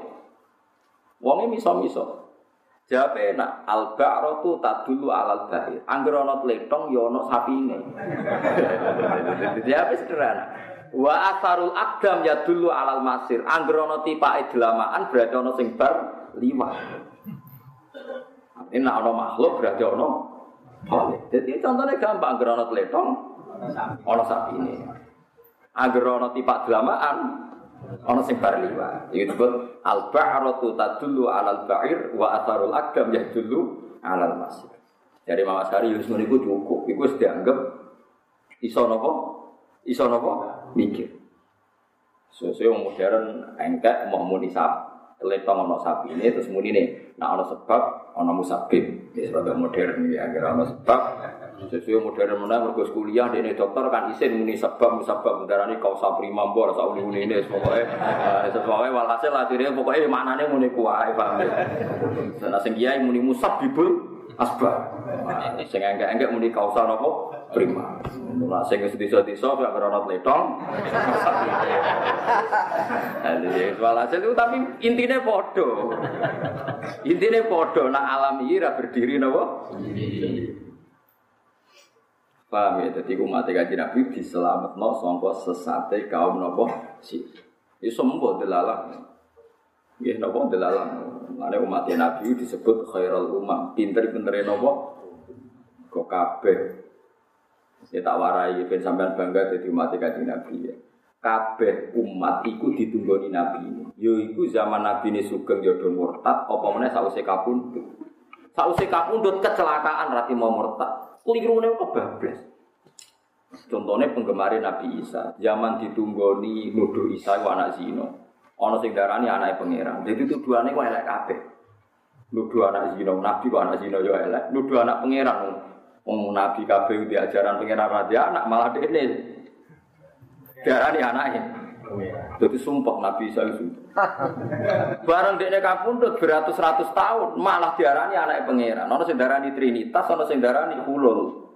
Wonge miso-miso. Jawab enak, al ba'ratu tadulu alal bahir. Angger ana tletong ya ana sapine. [laughs] Jawab sederhana. Wa asarul akdam ya dulu alal masir. Angger ana tipake delamaan berarti ana sing bar liwat. Ini ana makhluk berarti ana oleh. Jadi contohnya gampang angger ana tletong ana sapine. Angger ana tipak delamaan Ono sing bar liwat. Iki disebut al ba'ratu tadullu 'alal ba'ir wa atharul akdam yadullu 'alal masir. Dari Mama Sari Yusuf niku cukup. Iku wis dianggap iso napa? Iso napa? Mikir. Sesuai yang modern engkek mau muni sap. Letong sapi ini terus muni nih. Nah ono sebab ono musabib. Ini sebab modern ya. Kira ono sebab Sesuai modern mana mergo kuliah dokter kan isin muni sebab musabab ndarani kausa prima mbok rasa uni-uni ini pokoke sesuai walhasil akhirnya pokoke maknane muni kuwae paham ya. Nah sing kiai muni musabbibul asbab. Sing enggak-enggak muni kausa napa prima. Nah sing wis desa-desa gak ora letong. Jadi walhasil itu tapi intinya podo. Intinya podo nak alam ini berdiri napa? Paham ya, jadi umat kaji Nabi diselamat no songko sesate kaum nopo si. Ini semua delalah. Ya nopo delalah. Mana umat Nabi disebut khairul umam. Pinter-pinter nopo. Kok kabeh. Saya tak warai, ben sampean bangga jadi umat kaji Nabi ya. Kabeh umat iku ditunggoni Nabi. Yo iku zaman Nabi ini sugeng jodoh murtad. Apa mana sausé kapundut. Sausé kapundut kecelakaan rati mau murtad kelirune kebablas. Contohnya penggemar Nabi Isa, zaman ditunggoni nuduh Isa itu anak zino. Ono sing darani anak pangeran. Jadi tuduhannya kok elek kabeh. Nuduh anak zino, Nabi kok anak zino yo elek. Nuduh anak pangeran. Wong Nabi kabeh di ajaran pangeran raja anak malah dene. Darani anaknya. Jadi sumpah Nabi Isa itu. Barang dekne kapundhut beratus-ratus tahun malah diarani anak pangeran. Ono sing darani Trinitas, ono sing darani Hulul.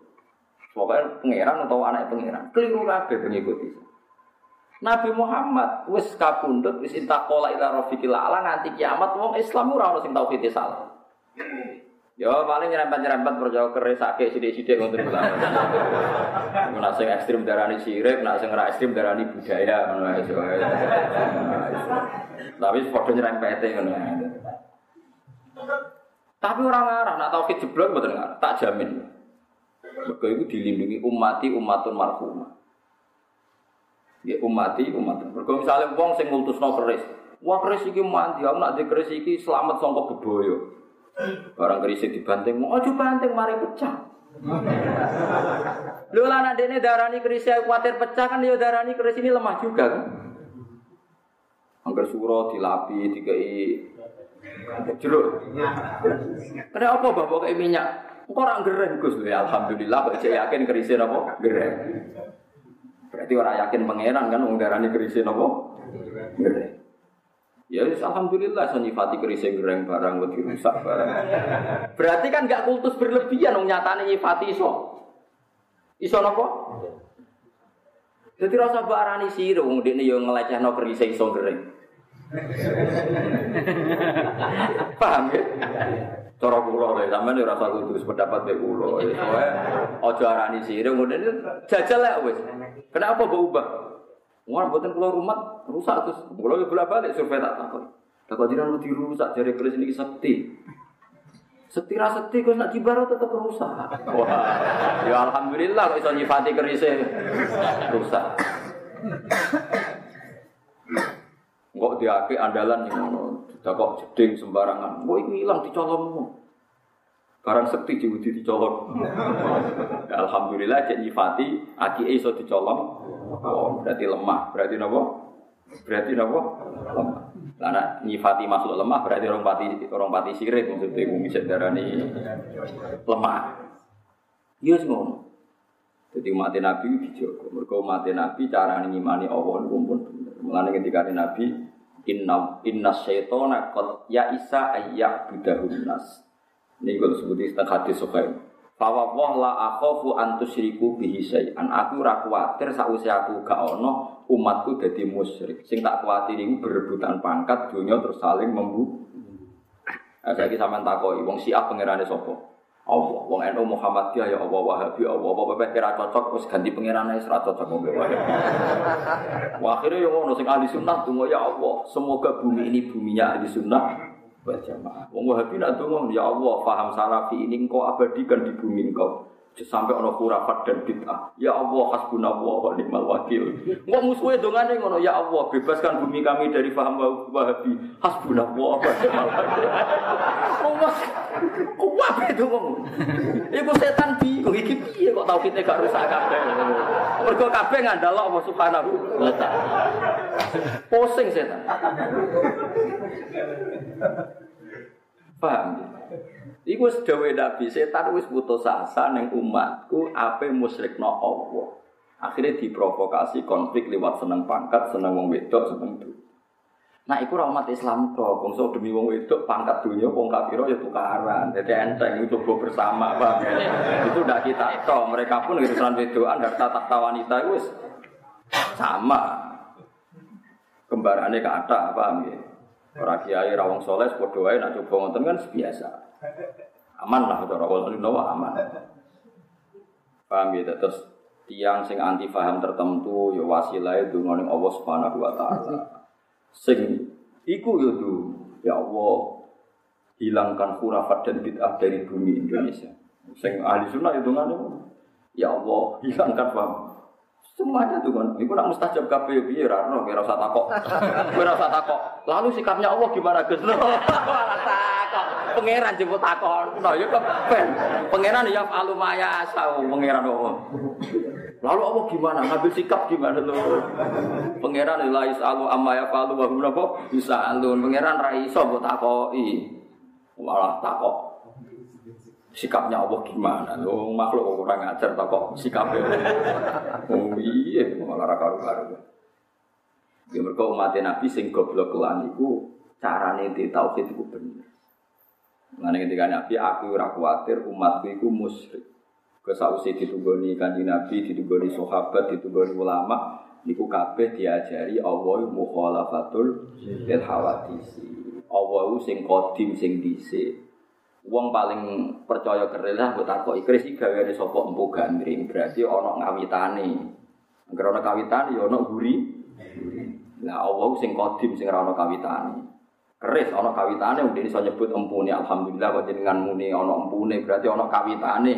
Pokoknya pangeran atau anak pangeran. Keliru kabeh pengikut itu. Nabi Muhammad wis kapundhut wis intaqala ila rafiqil ala nganti kiamat wong Islam ora ono sing tauhid salah. Ya paling nyerempet-nyerempet percaya keris sakit sidik-sidik ngoten lho. Nek sing ekstrim darani sirik, nek sing ora ekstrim darani budaya ngono ae. Tapi padha nyerempete ngono. Tapi orang ngarah, nak tauhid jeblok mboten ngarah, tak jamin. Mergo itu dilindungi umati umatun marhumah. Ya umati umatun. Mergo misale wong sing ngultusno keris, wah keris iki mandi, aku nak keris iki selamat sangka beboyo. Barang keris dibanting, mau aja banting mari pecah. [laughs] Lho lah nak dene darani keris kuatir pecah kan ya darani keris ini lemah juga kan. Angger suro dilapi dikai jeruk. Kena apa bapak kayak minyak? Orang gereng Gus? Ya alhamdulillah kok saya yakin kerisin apa? Gereng. Berarti orang yakin pangeran kan wong darani kerisin apa? Gereng. Ya alhamdulillah so nyifati kerising gereng barang buat dirusak barang. Berarti kan gak kultus berlebihan wong nyatane nyifati iso. Iso napa? Jadi rasa barani sira wong dekne yo ngelecehno kerising iso gereng. Paham ya? Cara kula lho, sampean ora rasa kudu pendapat mek kula. Aja arani sirih ngene jajal lek wis. Kenapa mbok Wong mboten kula rumah rusak terus. Kula yo bolak-balik survei tak takon. Tak jiran wedi rusak jare keris niki sekti. Sekti ra sekti kok nak jibaro tetep rusak. Wah, ya alhamdulillah kok iso nyifati kerise rusak. Kok diake andalan ning ngono. Kok jeding sembarangan. Kok iku ilang dicolongmu. Barang sekti diwudi dicolong. Alhamdulillah cek nyifati aki iso dicolong. Oh, berarti lemah. Berarti napa? Berarti napa? Lemah. Karena nyifati masuk lemah berarti orang pati orang pati sirik maksudnya bumi darani lemah. Iya ngono. Jadi umat Nabi dijogo. Mereka umat Nabi cara ngimani Allah niku pun ketika Nabi inna inna syaitona qad ya isa ayyak budahun nas. Ini kalau sebutin tentang hadis sokai. Fawa wah la akhofu antusriku bihi syai'an. Aku ora kuwatir sakwise aku gak ono umatku dadi musyrik. Sing tak kuwatir iku berebutan pangkat dunia terus saling membu. Nah, saya sampean takoki wong Syiah pangerane sapa? Allah, wong NU Muhammadiyah ya Allah, Wahabi Allah, apa apa kira cocok terus ganti pangeran ae ora cocok wong Wahabi. Wah, akhirnya yang ngono sing ahli sunnah tunggu ya Allah, semoga bumi ini buminya ahli sunnah berjamaah. Wong Wahabi nak donga ya Allah, paham salafi ini engkau abadikan di bumi engkau. Sampai ono khurafat dan bid'ah. Ya Allah, hasbunallah wa ni'mal wakil. Engko musuhe dongane ngono, ya Allah, bebaskan bumi kami dari paham Wahabi. Hasbunallah wa ni'mal wakil. Oh, Mas, wae donga. Iku setan bingung iki piye kok tauhide gak rusak kabeh. Mergo kabeh ngandalo Allah Subhanahu wa taala. Pusing setan. Paham? Iku wis dawuh Nabi, setan wis putus asa ning umatku ape musyrikno Allah. Akhirnya diprovokasi konflik lewat seneng pangkat, seneng wong wedok, seneng duit. Nah, iku umat Islam kok, bangsa demi wong wedok pangkat dunia, wong kafiro ya tukaran. Jadi enteng itu coba bersama, Bang. itu udah kita tahu. Mereka pun urusan wedokan harta tahta wanita itu sama. Kembarannya ke ada, paham ya? Orang kiai rawong soleh, podo ae nak coba ngonten kan biasa. Aman lah cara wong nawa aman. Paham ya terus tiang sing anti paham tertentu ya wasilah itu ngoning Allah Subhanahu wa taala. Sing iku ya tu ya Allah hilangkan khurafat dan bid'ah dari bumi Indonesia. Sing ahli sunnah itu ngono. Ya Allah hilangkan paham Semuanya tuh kan, itu nak mustajab kabeh piye ora ono kira usah takok. [laughs] Kira usah takok. Lalu sikapnya Allah gimana Gus? [laughs] Ora takok. Pangeran jemput takon. Nah ya kepen. Pangeran ya alu maya sau pangeran Allah. Lalu Allah gimana? Ngambil sikap gimana lo? Pangeran la isalu amma ya falu wa hum bisa alun. Pangeran ra iso mbok takoki. Malah takok sikapnya Allah gimana? Lo makhluk kok kurang ngajar tak kok sikapnya. [laughs] Oh iya, malah ra karu-karu. Ya mereka umat Nabi sing goblok kelan iku carane di tauhid iku bener. Mengenai ketika Nabi aku ora kuatir umatku iku musyrik. Kesausi ditunggoni kanji Nabi, ditunggoni sahabat, ditunggoni ulama, niku kabeh diajari Allah mukhalafatul hawadisi. Allah sing kodim sing dhisik Wong paling percaya keril lah mbok takoki kris iki gaweane sapa empu gandring. Berarti ana ngawitane. Angger ana kawitane ya guri. Lah Allah sing kodim sing ora ana. Keris ana kawitane mung iso nyebut empune alhamdulillah kok jenengan muni ana empune berarti ana kawitane.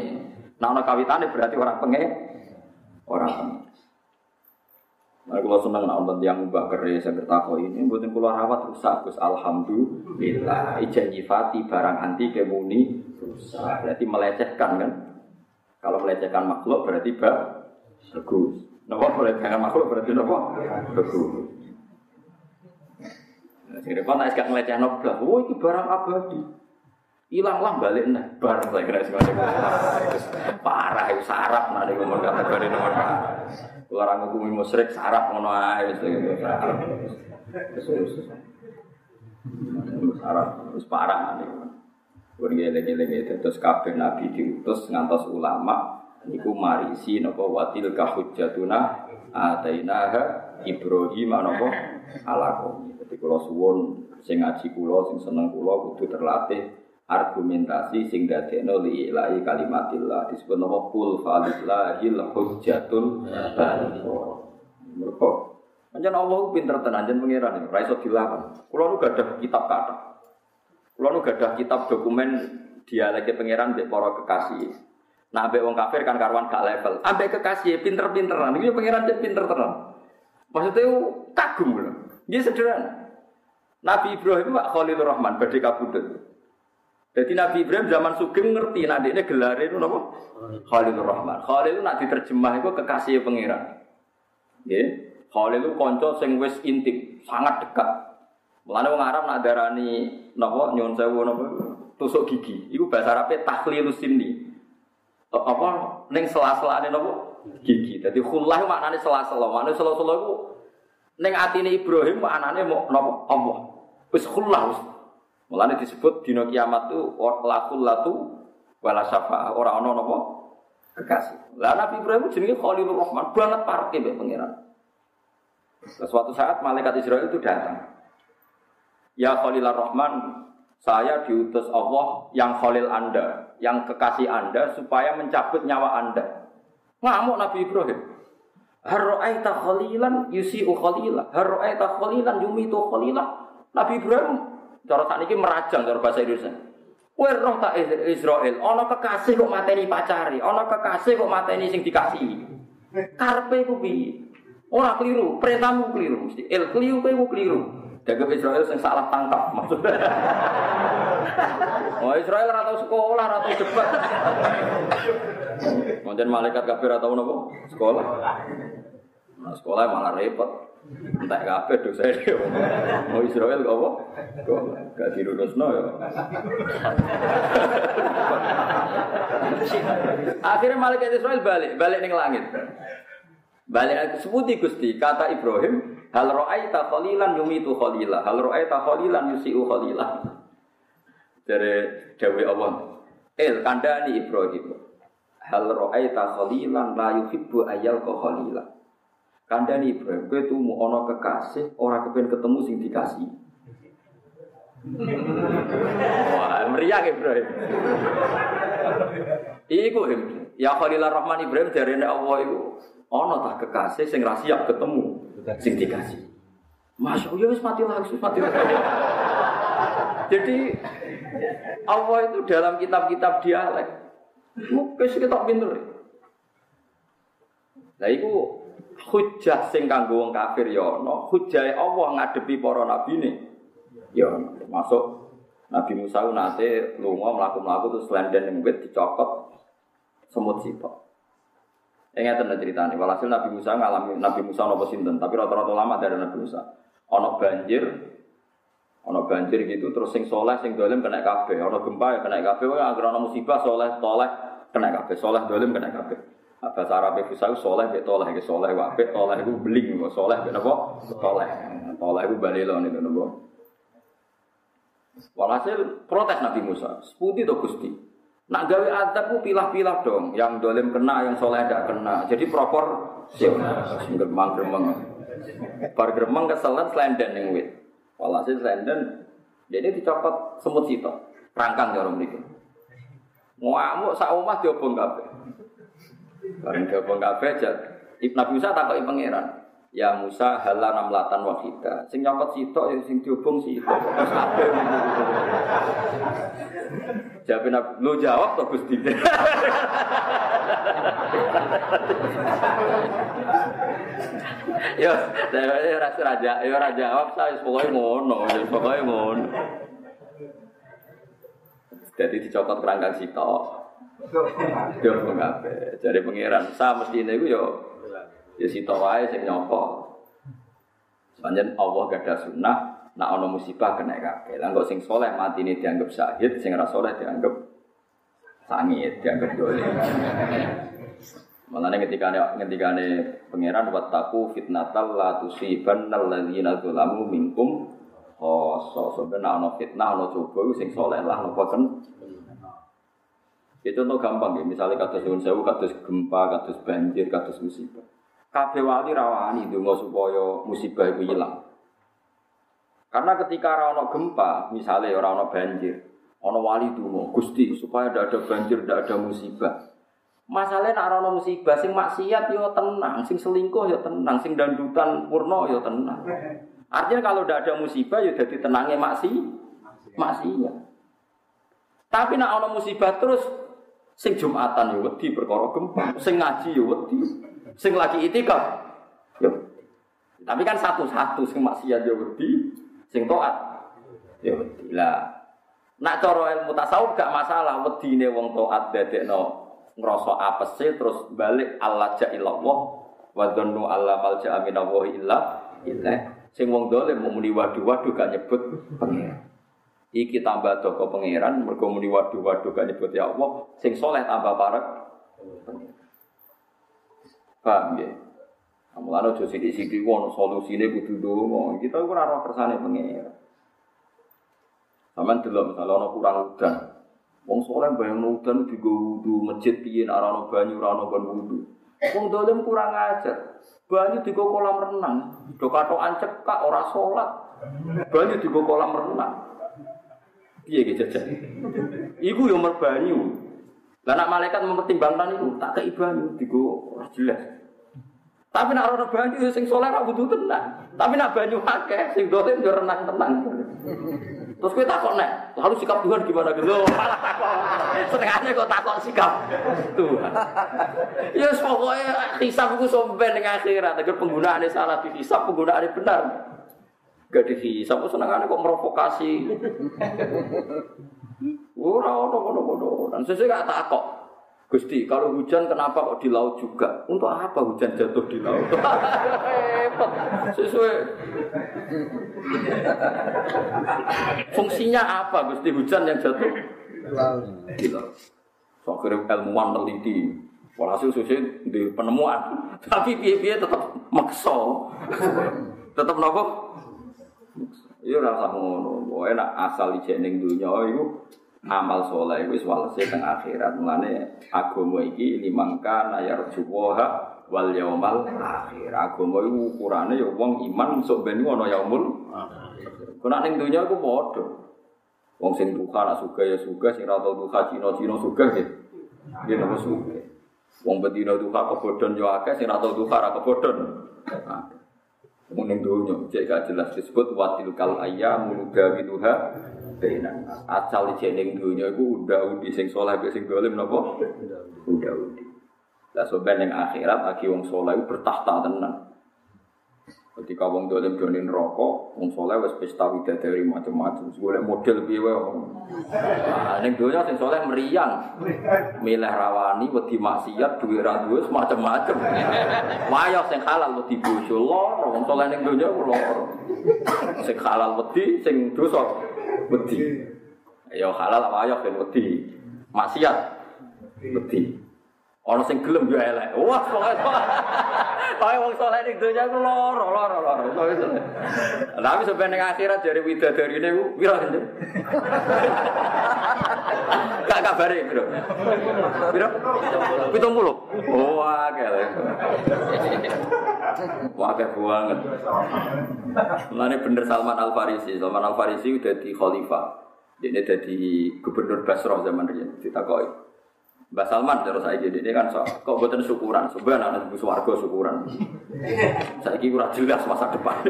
Nah ana kawitane berarti orang penge orang penge. Nah, kalau senang nak nonton yang mbak keris yang bertakwa ini, buatin keluar rawat rusak, Gus Alhamdulillah. Ijen nyifati barang anti kemuni rusak. Berarti melecehkan kan? Kalau melecehkan makhluk berarti bak bagus. Nopo melecehkan makhluk berarti nopo bagus. Nah, sing repot nek gak melecehno blas. Oh iki barang abadi. Hilang lah balik nih, barang saya kira Parah itu sarap nanti ngomong kategori nomor orang ngukumi musyrik sarap ngono ae wis sarap. Wis parah nih. Kuwi lagi-lagi terus kabeh nabi diutus ngantos ulama niku marisi napa watil ka hujjatuna atainaha Ibrahim napa ala. Dadi kula suwun sing ngaji kula sing seneng kula kudu terlatih argumentasi sing dadekno li ilahi kalimatillah disebut nama kul falillahil hujjatul baligh. Mergo Anjan Allah pinter tenan anjen pangeran ora iso dilawan. Kula nu gadah kitab kata. Kula nu gadah kitab dokumen dialeke pangeran mbek para kekasih. Nah, ambek wong kafir kan karuan gak level. Ambek kekasih pinter-pinteran. Iki pangeran cek pinter tenan. Maksudnya kagum lho. Dia sederhana. Nabi Ibrahim Pak Khalilur Rahman badhe kabudut. Jadi Nabi Ibrahim zaman Sugeng ngerti nanti ini gelar itu apa? Khalilur Rahman. Khalil itu nak diterjemah itu kekasih pangeran. Ya. Khalil itu konco sing wis intim, sangat dekat. Mulane wong Arab nak darani napa nyuwun sewu napa tusuk gigi. Iku bahasa Arabe takhlilus sinni. Apa ning sela-selane napa gigi. Dadi khullah maknane sela-sela. Maknane sela-sela iku ning atine Ibrahim maknane napa Allah. Wis khullah Mulane disebut dino kiamat itu lakul latu wala syafa orang ono nopo kekasih. Lah Nabi Ibrahim jenenge Khalilur Rahman banget parke mbek pangeran. Suatu saat malaikat Israel itu datang. Ya Khalilur Rahman, saya diutus Allah yang Khalil Anda, yang kekasih Anda supaya mencabut nyawa Anda. Ngamuk Nabi Ibrahim. Harro'aita khalilan yusi'u khalila. Harro'aita khalilan yumitu khalila. Nabi Ibrahim Cara saat ini merajang cara bahasa Indonesia. Kowe roh tak Israel, ana kekasih kok mateni pacari, ana kekasih kok mateni sing dikasih. Karpe ku piye? Ora keliru, perintahmu keliru mesti. El keliru kowe keliru. Dagem Israel sing salah tangkap maksudnya. [laughs] Oh Israel ora tau sekolah, ora tau debat. Mungkin malaikat kafir ora tau napa? Sekolah. Nah, sekolah malah repot. Entah kabeh dosa dia. Mau Israel kok apa? Kok gak dilurusno ya. Akhirnya malaikat Israel balik, balik ning langit. Balik sebuti Gusti, kata Ibrahim, hal ra'aita khalilan yumitu khalila, hal ra'aita khalilan yusiu khalila. Dari Dewi Allah. El kandani Ibrahim. Hal ra'aita khalilan la yuhibbu ayyal khalila. Kandani Ibrahim, kowe tuh mau ono kekasih, orang kepen ketemu sing dikasih. Wah, meriah Ibrahim. Iku ya Khalilur Rahman Ibrahim dari Allah itu ono tak kekasih sing ra siap ketemu sing dikasih. Masya Allah, wis mati langsung mati lagi. Jadi Allah itu dalam kitab-kitab dialek, mungkin kita pinter. Nah, itu hujah sing kanggo wong kafir ya ana, Allah ngadepi para nabine ya masuk Nabi Musa nate lunga mlaku-mlaku terus lenden ning wit dicokot semut sipok. Ingat ada ceritanya, walhasil Nabi Musa ngalami Nabi Musa nopo sinten, tapi rata-rata lama dari Nabi Musa. Ono banjir, ono banjir gitu, terus sing soleh, sing dolim kena kabeh, ono gempa ya kena kabeh, wah agar ono musibah soleh, toleh kena kabeh, soleh dolim kena kabeh. Bahasa Arab itu saya soleh, bet toleh, ke soleh, wabet toleh itu beling, soleh, bet apa? Toleh, toleh itu balilon itu nopo. Walhasil protes Nabi Musa, seputi to Gusti. Nak gawe adab ku pilah-pilah dong, yang dolim kena, yang soleh tidak kena. Jadi propor gremeng gremeng. Bar gremeng keselan selenden yang wit. Walhasil selenden, jadi dicopot semut situ, rangkang ya orang itu. Ngamuk sak omah diobong kabeh. Bareng diobong kabeh jat Ibnu Nabi Musa takoki pangeran. Ya Musa hala namlatan wahida. Sing nyokot sitok ya sing. Terus kabeh Jawab Nabi, lu jawab to Gusti. [laughs] Yo, saya rasa raja, yo raja jawab saya pokoknya ngono, pokoknya ngono. Jadi dicopot kerangkang sitok. Yo kabeh. Jadi pangeran, sa mesti niku yo ya sitok wae sing nyopot. Panjen Allah gak ada sunnah, nak ono musibah kena sing soleh mati ini dianggap syahid, sing ora soleh dianggap sangit, dianggap dolim. Mulane ketika ketika pangeran wattaku fitnatal la tusibannal ladzina zalamu minkum khoso sebenarnya ana fitnah ana coba sing soleh lah napa kan itu contoh gampang ya, misalnya kados nyuwun sewu, kados gempa, kados banjir, kados musibah. Kabeh wali rawani donga supaya musibah itu hilang. Karena ketika ora ana gempa, misalnya ora ana banjir, ana wali donga, Gusti supaya tidak ada banjir, tidak ada musibah. Masalahnya nak ana musibah sing maksiat yo tenang, sing selingkuh yo tenang, sing dandutan purno yo tenang. Artinya kalau tidak ada musibah ya jadi tenangnya maksi, maksiat. Tapi nak ana musibah terus Sing Jumatan ya wedi perkara gempa, sing ngaji ya wedi, sing lagi itikaf ya. Tapi kan satu-satu sing maksiat ya wedi, sing taat ya wedi. Lah nak cara ilmu tasawuf gak masalah wedine wong taat dadekno ngrasa apese terus balik Allah ja'illallah wa dhannu alla malja'a minallahi illa sing wong mau muni waduh-waduh gak nyebut pengiran. Iki tambah doko pangeran, mergo muni waduh-waduh gak nyebut ya Allah, sing soleh tambah parek. Paham ya? Mulane aja sithik-sithik ono solusine kudu ndonga. Kita ora ora kersane pangeran. Sampeyan delok misalnya ono kurang udan. Wong soleh bayang udan digo wudu masjid piye ora banyu ora ono kon wudu. Wong kurang ajar. Banyu digo kolam renang, do cekak ora salat. Banyu digo kolam renang. Piye ge jajan? Yo merbanyu. Lah nak malaikat mempertimbangkan itu tak kei banyu digo ora jelas. Tapi nak ora banyu sing saleh ora butuh tenang. Tapi nak banyu akeh sing dolim yo renang tenang. Terus kita takut nek, lalu sikap Tuhan gimana gitu? Setengahnya kok takut sikap Tuhan. Ya pokoknya hisap itu somben dengan akhirat. Agar penggunaannya salah dihisap, penggunaannya benar. Gak dihisap, senengannya kok merovokasi. Ora ono ono Dan sesuai gak takok. Gusti, kalau hujan kenapa kok di laut juga? Untuk apa hujan jatuh di laut? Repot. Sesuai. Fungsinya apa Gusti hujan yang jatuh? Di laut. So, kirim ilmuwan teliti. Walhasil sesuai di penemuan. Tapi piye-piye tetap makso. tetap nopo? Iya rasa ngono, pokoknya nak asal ijek ning dunya iku amal soleh wis walese teng akhirat. Mulane agama iki limangka nayar juwaha wal yaumal akhir. Agama iku ukurane ya wong iman sok ben ana yaumul akhir. Kena ning dunya iku padha. Wong sing duka nak suka ya suka, sing ra tau duka Cina-Cina suka ya. Dia nama suka. Wong bedino duka kebodhon yo akeh, sing ra tau duka ra kebodhon. Mending dunia, cek gak jelas. Disebut watil kal ayam munugawi tuha Bainan Asal jeneng dunia itu udah undi sing soleh sing dolim nopo Udah undi Lah sobat yang akhirat lagi wong soleh bertahta tenang Ketika wong dolim donin rokok, wong soleh wes pesta widadari macam-macam. Golek model piye wae. Nah, ning donya sing soleh meriang. Milih rawani wedi maksiat duwe ra duwe macam-macam. Wayah sing halal wedi bojo loro, wong soleh ning donya loro. Sing halal wedi, sing dosa wedi. Ya halal wayah ben wedi. Maksiat wedi. Ana sing gelem yo elek. Wah, pokoke Kaya wong saleh ning donya ku lara, lara, lara. Tapi sampai ning akhirat dari widadarine ku pira kan? Kak kabare, Bro. Pira? 70. Oh, akeh. Wah, akeh banget. Mulane bener Salman Al Farisi. Salman Al Farisi udah di khalifah. Dia jadi gubernur Basrah zaman dia. Ditakoki. Mbak Salman terus saya jadi ini kan so, kok buatan syukuran, sebenarnya anak ibu suwargo syukuran. Saya kira jelas masa depan.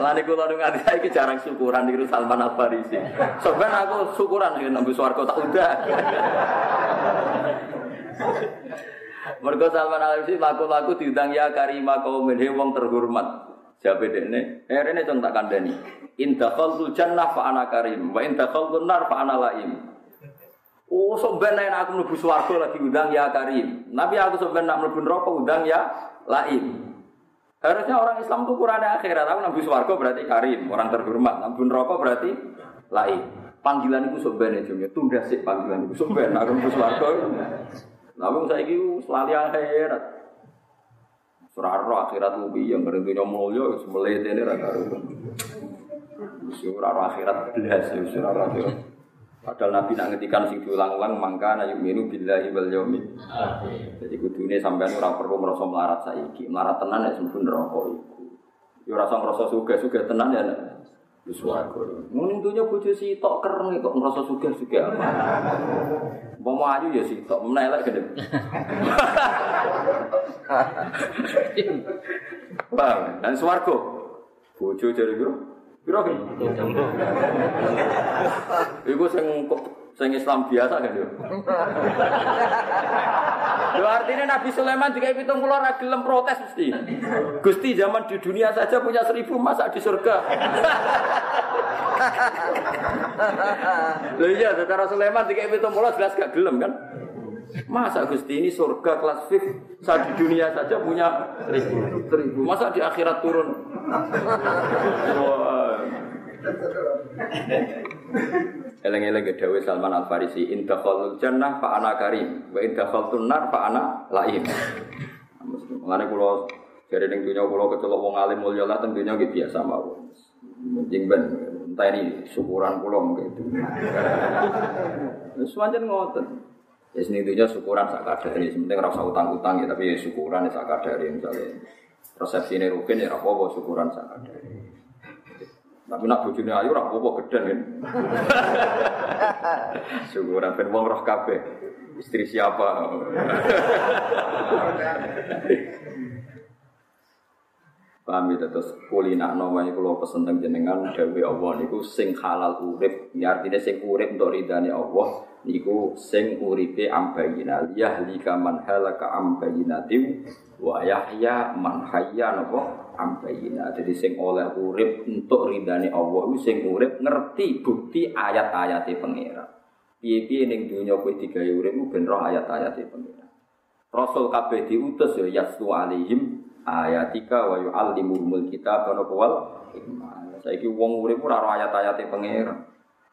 Lani kula nu ngati saiki jarang syukuran niku Salman Al Farisi. Sebenarnya aku syukuran nek nang suwargo tak udah. Mergo Salman Al Farisi laku-laku diundang ya karima kaum wong terhormat. Jabe dekne, eh rene cung tak kandhani. In dakhaltul jannah fa ana karim, wa in dakhaltun nar fa ana laim. Oh, sebenarnya aku mlebu swarga lagi undang ya Karim. Nabi aku sebenarnya nak mlebu neraka undang ya Laim. Harusnya orang Islam itu kurangnya akhirat. Aku nabi swarga berarti Karim, orang terhormat. Nabi neraka berarti Laim. Panggilan itu sebenarnya jumnya tunda sih panggilan itu sebenarnya aku mlebu swarga. Nabi saya itu selalu akhirat. Surah akhirat lebih yang berhentinya mulia, semelete ini raka Surah akhirat belas, surah akhirat. Padahal Nabi nak ngetikan sing diulang-ulang mangka na yu'minu billahi wal yaumil Jadi kudune sampean ora perlu merasa melarat saiki. Melarat tenan ya sempun neraka iku. Ora usah ngrasa sugih-sugih tenan ya nek wis warga. Mun dunya bojo sitok kereng kok ngrasa sugih-sugih apa. Mau ayu ya sitok, menelek gede. [laughs] Bang, dan swarga. Bojo jare bro. Piro? Iku sing sing Islam biasa kan yo. Lho artinya Nabi Sulaiman juga pitung puluh ora gelem protes mesti. Gusti zaman di dunia saja punya seribu masa di surga. Lho iya, secara Sulaiman pitung puluh jelas gak gelem kan? Masa Gusti ini surga kelas fit saat di dunia saja punya seribu. Masa di akhirat turun? [laughs] Eleng-eleng Dawi Salman Al Farisi, indah khalul jannah fa ana karim, wa indah khalul nar fa ana lain. Mengenai pulau jadi ning dunia pulau kecelok wong alim mulya lah tentunya gitu biasa mawon. Mungkin ben entah ini syukuran pulau gitu. Semuanya ngotot. Ya sini itu syukuran sak kadari, sementing rasa utang-utang ya tapi ya syukuran ya sak kadari misalnya. Resepsi ini rukin ya apa syukuran sak kadari. Tapi nak bojone ayu ora apa-apa gedhen kan. [laughs] Syukuran ben wong roh kabeh. Istri siapa? Paham ya terus kulina iku kula pesen teng jenengan dawuh Allah niku sing halal urip, ya artinya sing urip untuk ridane Allah niku sing uripe ambayina yahlika man halaka ambayinatim wa yahya man hayya napa ambayina. Jadi sing oleh urip untuk ridane Allah iku sing urip ngerti bukti ayat-ayate pangeran. Piye-piye ning donya kowe digawe urip ben roh ayat-ayate pangeran. Rasul kabeh diutus ya yastu alihim ayatika wa yu'allimul kitab wa wal. Saiki wong urip ora ora ayat-ayate pangeran.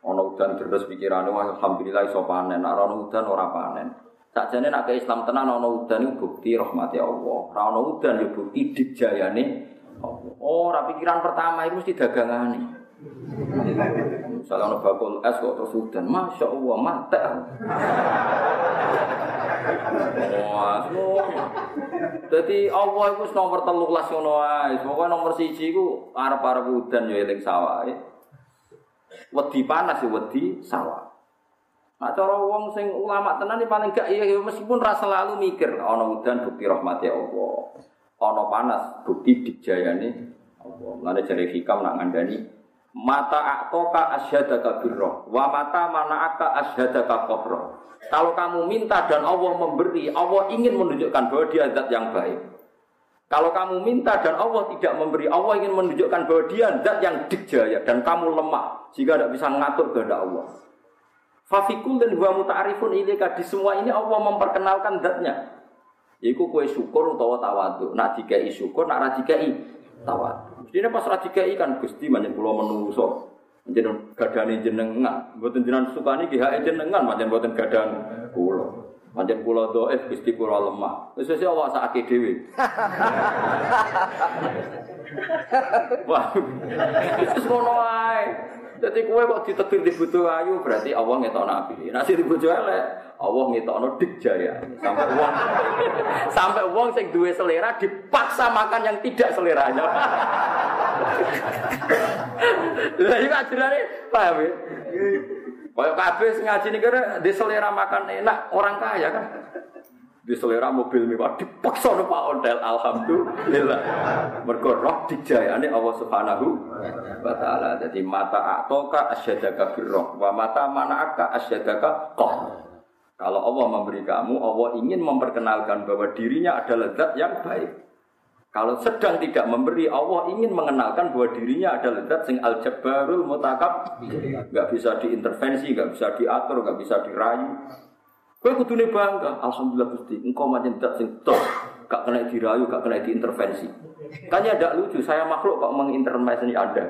Ana udan terus pikirane alhamdulillah iso panen, nek ana udan ora panen. Sakjane nek Islam tenan ana udan iku bukti rahmati Allah. Ora ana udan ya bukti dijayane Allah. Oh, ora pikiran pertama itu mesti dagangane. Misalnya ono bakul es kok terus udan, masya Allah mate. Wah, jadi Allah itu nomor teluk lah ngono ae. Pokoke nomor siji iku arep-arep udan ya sawah. Wedi panas ya wedi sawah. Nah, cara wong sing ulama tenan paling gak iya meskipun rasa selalu mikir ana udan bukti rahmati Allah. Ana panas bukti dijayane Allah. Lane jare hikam nak ngandani mata aktoka asyhadaka birra wa mata mana'aka asyhadaka qabra. Kalau kamu minta dan Allah memberi, Allah ingin menunjukkan bahwa dia zat yang baik. Kalau kamu minta dan Allah tidak memberi, Allah ingin menunjukkan bahwa dia zat yang dikjaya dan kamu lemah jika tidak bisa mengatur kehendak Allah. Fafikul dan huwa muta'arifun ilika di semua ini Allah memperkenalkan zatnya. Iku kue syukur utawa tawadu. Nak dikai syukur, nak radikai tawadu. Mestinya pas radikai kan Gusti manjen kula menungso. Jeneng gadane jenengan, mboten jenengan sukani ki hak jenengan, pancen mboten gadan kula. Pancen kula dhaif Gusti kula lemah. Wis wis Allah sakake dhewe. [laughs] Wah. Wis ngono. Jadi kue kok ditetir di butuh ayu berarti Allah ngetok nabi. Nasi di butuh elek, Allah ngetok no jaya. Sampai uang, [laughs] sampai uang sing duwe selera dipaksa makan yang tidak seleranya. [laughs] Lah iki ajarane paham ya? Kabeh sing ngaji nih kira di selera makan enak orang kaya kan. Di selera mobil mewah dipaksa no Pak Ondel alhamdulillah. Mergo roh dijayane Allah Subhanahu wa taala. Jadi mata atoka asyadaka birroh wa mata mana'aka asyadaka qah. Kalau Allah memberi kamu, Allah ingin memperkenalkan bahwa dirinya adalah zat yang baik. Kalau sedang tidak memberi, Allah ingin mengenalkan bahwa dirinya adalah zat sing al jabbarul mutakab, nggak bisa diintervensi, nggak bisa diatur, nggak bisa dirayu. Kowe kudune bangga, alhamdulillah Gusti, engkau macam zat sing gak kena dirayu, gak kena diintervensi. Tanya ada lucu, saya makhluk kok mengintervensi Anda.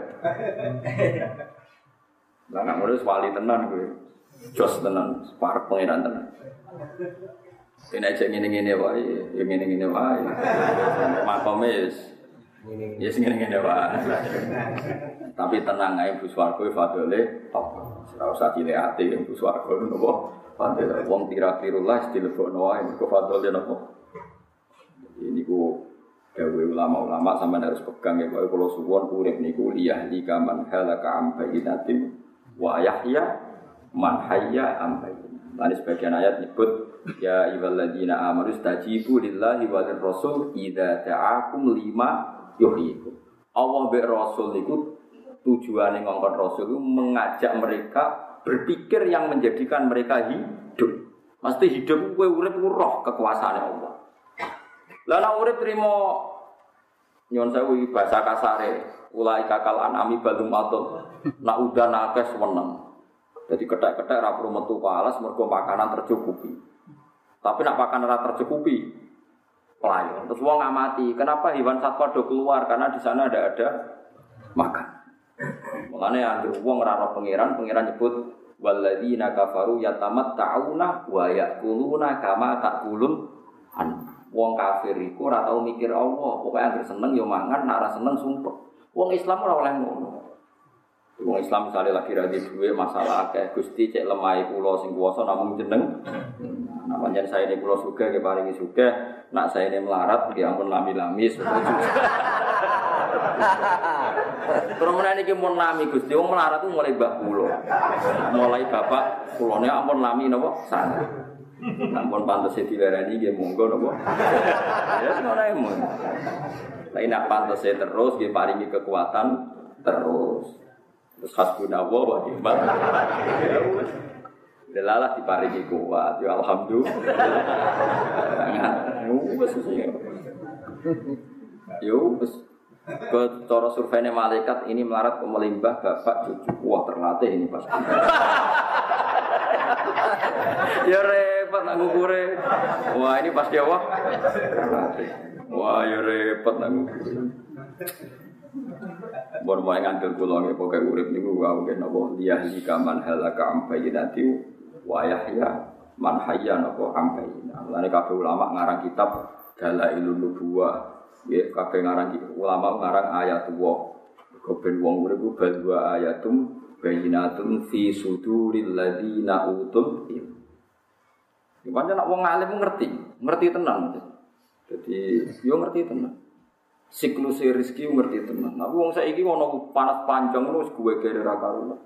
Lah nggak ngurus wali tenan gue. Jos tenan, parek pengiran tenan. Ini aja ngene-ngene wae, ya ngene-ngene wae. Makome wis Ya sing ngene-ngene wae. Tapi tenang ae Bu Swargo fadole top. Ora usah cilik ati Bu Swargo nopo. Fadole wong tira-tirullah dilebokno wae mergo fadole nopo. Ini ku Dawe ulama-ulama sama harus pegang ya Kalau kalau suwon urip niku liyahli kaman halaka am bayinatin wa yahya man hayya am bayinatin. Tadi sebagian ayat nyebut Ya ayyuhalladzina amanu stajibu lillahi wa rasul idza ta'akum lima yuhyikum. Allah be rasul tujuane ngongkon rasul itu mengajak mereka berpikir yang menjadikan mereka hidup. Mesti hidup kowe urip roh kekuasaan Allah. Lah nek urip trimo nyon sewu bahasa kasare, ulai kakal anami balum atau nak udah nakes weneng. Jadi ketek-ketek ra perlu metu palas mergo makanan tercukupi. Tapi nak pakan ora tercukupi pelayan. Terus wong ngamati. Kenapa hewan satwa do keluar? Karena di sana ada ada makan. Makanya yang wong ora pangeran, pangeran nyebut walladzina kafaru yatamatta'una wa yakuluna kama takulun an. Wong kafir iku ora tau mikir Allah. Pokoke anggere seneng yo mangan, nak ora seneng sumpah. Wong Islam ora oleh ngono. Wong Islam misalnya lagi radhi duwe masalah kayak Gusti cek lemah pulau sing kuwasa namun jeneng. Nah, panjang saya ini pulau suka, ke paringi suka. Nak saya ini melarat, ya ampun lami-lami. [laughs] mana ini mau lami gusti, wong melarat tuh mulai bak pulau, mulai bapak pulaunya ampun lami nopo sana. Ampun pantas di ini dia monggo nopo. Ya semua emon. Tapi nak pantas terus, dia paringi kekuatan terus. Terus hasbunallah wa ni'mal. Delalah diparingi kuat, ya alhamdulillah. Wes Yo wes. Ke surveinya malaikat ini melarat ke melimbah bapak cucu. Wah terlatih ini pasti. [laughs] ya repot nak ngukure. Wah ini pasti apa? Terlatih. Wah ya repot nak ngukure. Bon mau ngandel kula nggih pokoke urip niku wae napa liyahli kaman halaka am bayyinati wayah ya man hayya napa ambaina. Mulane kabeh ulama ngarang kitab Dalailun Nubuwah. Ya kabeh ngarang ulama ngarang ayat wa. Koben wong urip ku bal wa ayatum bayinatun fi suduril ladzina utul ilm. Ya nak wong alim ngerti, ngerti tenan. Jadi yo ngerti tenan. Siklus rezeki ngerti tenan. Tapi wong saiki ono panas panjang wis gue kere ra karuan.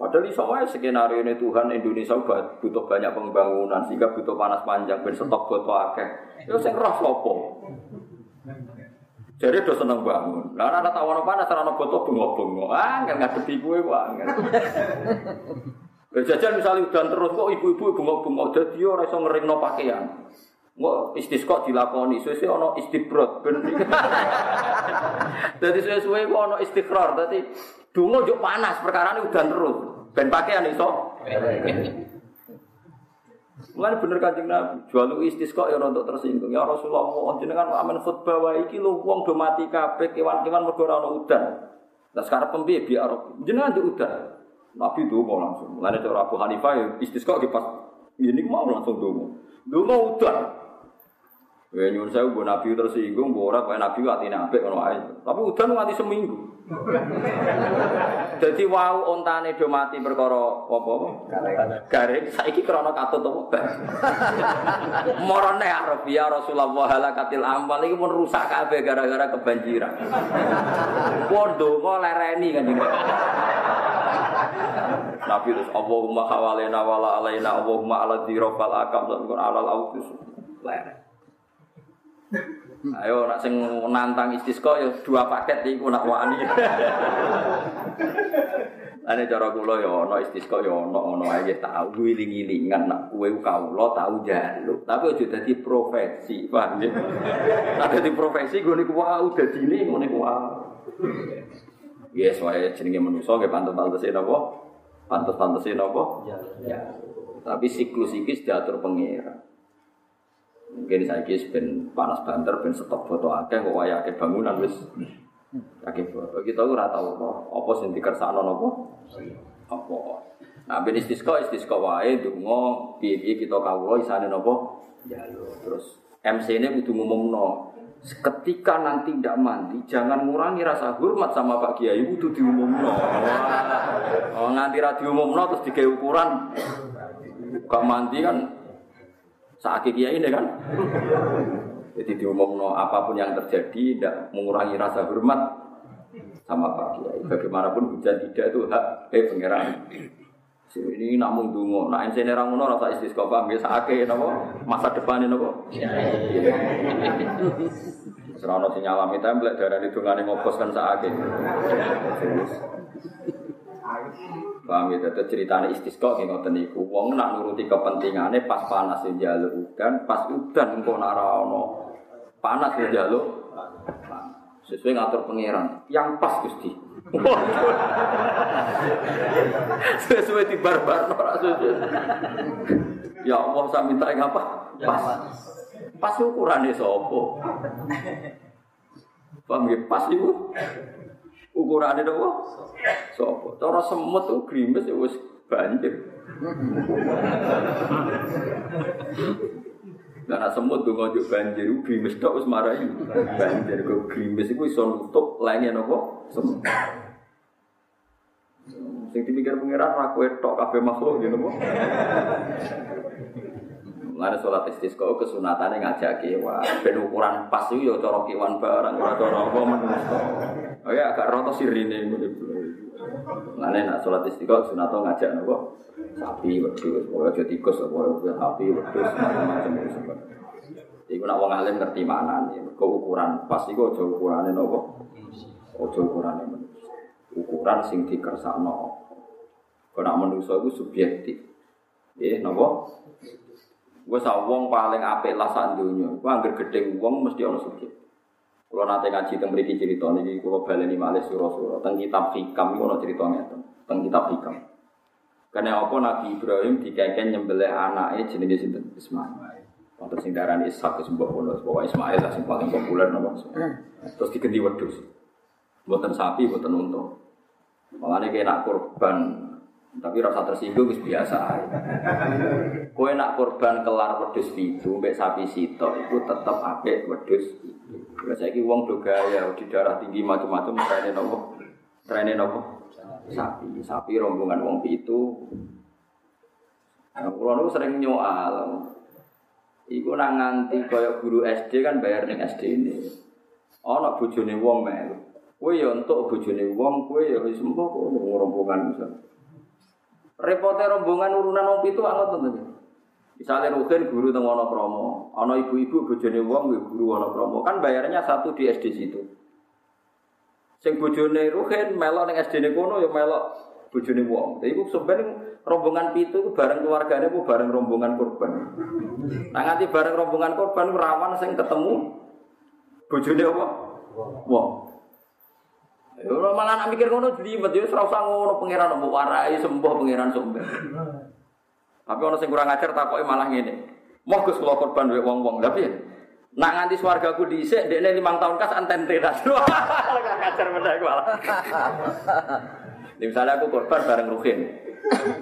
Padahal iso wae skenario ini Tuhan Indonesia butuh banyak pembangunan sehingga butuh panas panjang ben stok botol akeh. Ya sing roh sapa? Jadi do seneng bangun. Lah ana tawono panas ora ana botol bengok-bengok. Ah, enggak ngadepi kowe kok angel. Jajan misalnya udan terus kok ibu-ibu bengok-bengok dadi ora iso ngeringno pakaian. Nggak istisqa dilakoni, suwe-suwe ana istibrod ben. Dadi suwe-suwe kok ana istiqrar, dadi donga panas perkara ini udan terus. Ben pakaian iso. Mulane bener Kanjeng Nabi, jual istisqa ya untuk tersinggung. Ya Rasulullah, jenengan aman khutbah wae iki lho wong do mati kabeh kewan-kewan mergo ora udan. Lah sekarang pembiye biar jenengan di udan. Nabi donga langsung. Mulane cara Abu Hanifah ya istisqa ki pas ini mau langsung donga. Donga udan. Ya nyuwun saya bu nabi tersinggung, bu ora kaya nabi atine apik ngono ae. Tapi udan nganti seminggu. [laughs] Jadi wau ontane do mati perkara apa apa? Garing. Saiki krana katut apa? [laughs] Morone Arabia Rasulullah halakatil amal iki pun rusak kabeh gara-gara kebanjiran. [laughs] Pon donga lereni kan Nabi terus Allahumma hawalena wala alaina Allahumma ala dzirafal akam sampai alal autus. Lereng. Ayo nak sing nantang istisqa ya dua paket iku nak wani. Ane cara kula ya ana istisqa ya ana ngono ae tau wiling-wilingan nak kowe kawula tau njaluk. Tapi aja dadi profesi, paham ya? Nak dadi profesi gue niku wae dadine ngene ku wae. Yes, wae jenenge manusa nggih pantes-pantese napa? Pantes-pantese napa? Ya. Tapi siklus iki diatur pengira. Mungkin saya kis ben panas banter ben stok foto akeh kok waya akeh bangunan wis akeh foto. Kita ora tau apa apa sing dikersakno napa? Apa. Nah ben istisqa istisqa wae donga piye kita kawula isane napa? Jaluk. Terus MC ini kudu ngumumno. Ketika nanti tidak mandi, jangan ngurangi rasa hormat sama Pak Kiai, itu diumumno. Oh, nganti ra diumumno terus digawe ukuran. Gak mandi kan Saat kiai ini kan. Jadi diumumno apa pun yang terjadi tidak mengurangi rasa hormat sama Pak Kiai. Bagaimanapun hujan tidak itu hak eh pangeran. Ini namun dungo, nah ini orang ngono rasa istisqa paham biasa ake nopo masa depan ini nopo. Serono si nyalami template darah itu ngane ngopos kan saake. Paham ya, itu ceritanya istisqa kayak ngoten niku. Wong nak nuruti kepentingannya pas panas yang jaluk udan, pas udan engkau naraono panas yang jaluk. Sesuai ngatur pangeran, yang pas gusti. [laughs] sesuai di barbar sesuai. Ya Allah saya minta yang apa? Pas. Pas ukurannya sopo. Paham ya? Pas itu ukurannya apa? Sopo. Cara semut tuh grimes ya wis banjir. Karena semut tuh ngojok banjir, grimes tok wis marahi banjir. Kok grimes itu iso nutup lainnya nopo semut. Sing dipikir pengiran ra kowe tok kabeh makhluk gitu nopo. Mulane sholat istisqa kesunatane ngajak kewan. Ben ukuran pas itu ya cara kewan barang ora cara apa menungso. Oh ya agak roto sirine ngono. Mulane nak sholat istisqa sunato ngajak nopo? Sapi, wedhus, aja tikus, pokoke sapi, wedhus, macam-macam itu. Iku nak wong alim ngerti maknane. Mergo ukuran pas iku aja ukurane nopo? Aja ukurane manusia. Ukuran sing dikersakno. Kok nak manusa iku subjektif. Eh, nopo? Gue wong paling apik lah sak donya. Gue angger gedeng wong mesti ana subjek. Kalau nanti ngaji tentang mriki cerita niki kula baleni malih sura-sura tentang kitab hikam iku ana cerita ngeten. Tentang kitab hikam. Karena apa Nabi Ibrahim dikeken nyembelih anaknya jenenge sinten Ismail. Wonten sing darani Ishak mbok ngono, pokoke Ismail lah sing paling populer napa. Terus diganti wedhus. Mboten sapi, mboten unta. Malane kena kurban tapi rasa tersinggung wis biasa Kowe nak korban kelar wedhus pitu mbek sapi sito itu tetep apik wedhus itu. Lah saiki wong do gaya di darah tinggi macam-macam trene nopo? Trene nopo? Sapi, sapi rombongan wong pitu. Nah, kulo sering nyoal. Iku nak nganti kaya guru SD kan bayar ning SD ini. Ana bojone wong melu. Kowe ya entuk bojone wong, kowe ya wis mbok rombongan misalnya. Repotnya rombongan urunan wong pitu anget to. Misalnya Rukin guru teng Wonokromo, ana ibu-ibu bojone wong guru Wonokromo, kan bayarnya satu di SD situ. Sing bojone Rukin melok ning SD-ne kono ya melok bojone wong. Jadi iku sebenarnya rombongan pitu itu bareng keluarganya itu bareng rombongan korban. Nah nganti bareng rombongan korban rawan sing ketemu bojone apa? Wong. Ya malah nak mikir ngono jelimet ya ora usah ngono pangeran mbok warai sembuh pangeran sumber. Tapi ono sing kurang ajar takoke malah ngene. Moh Gus kula korban wek wong-wong. Tapi nak nganti swargaku dhisik dekne 5 tahun kas anten teras. [laughs] Kurang ajar meneh malah. Misalnya aku korban bareng Ruhin.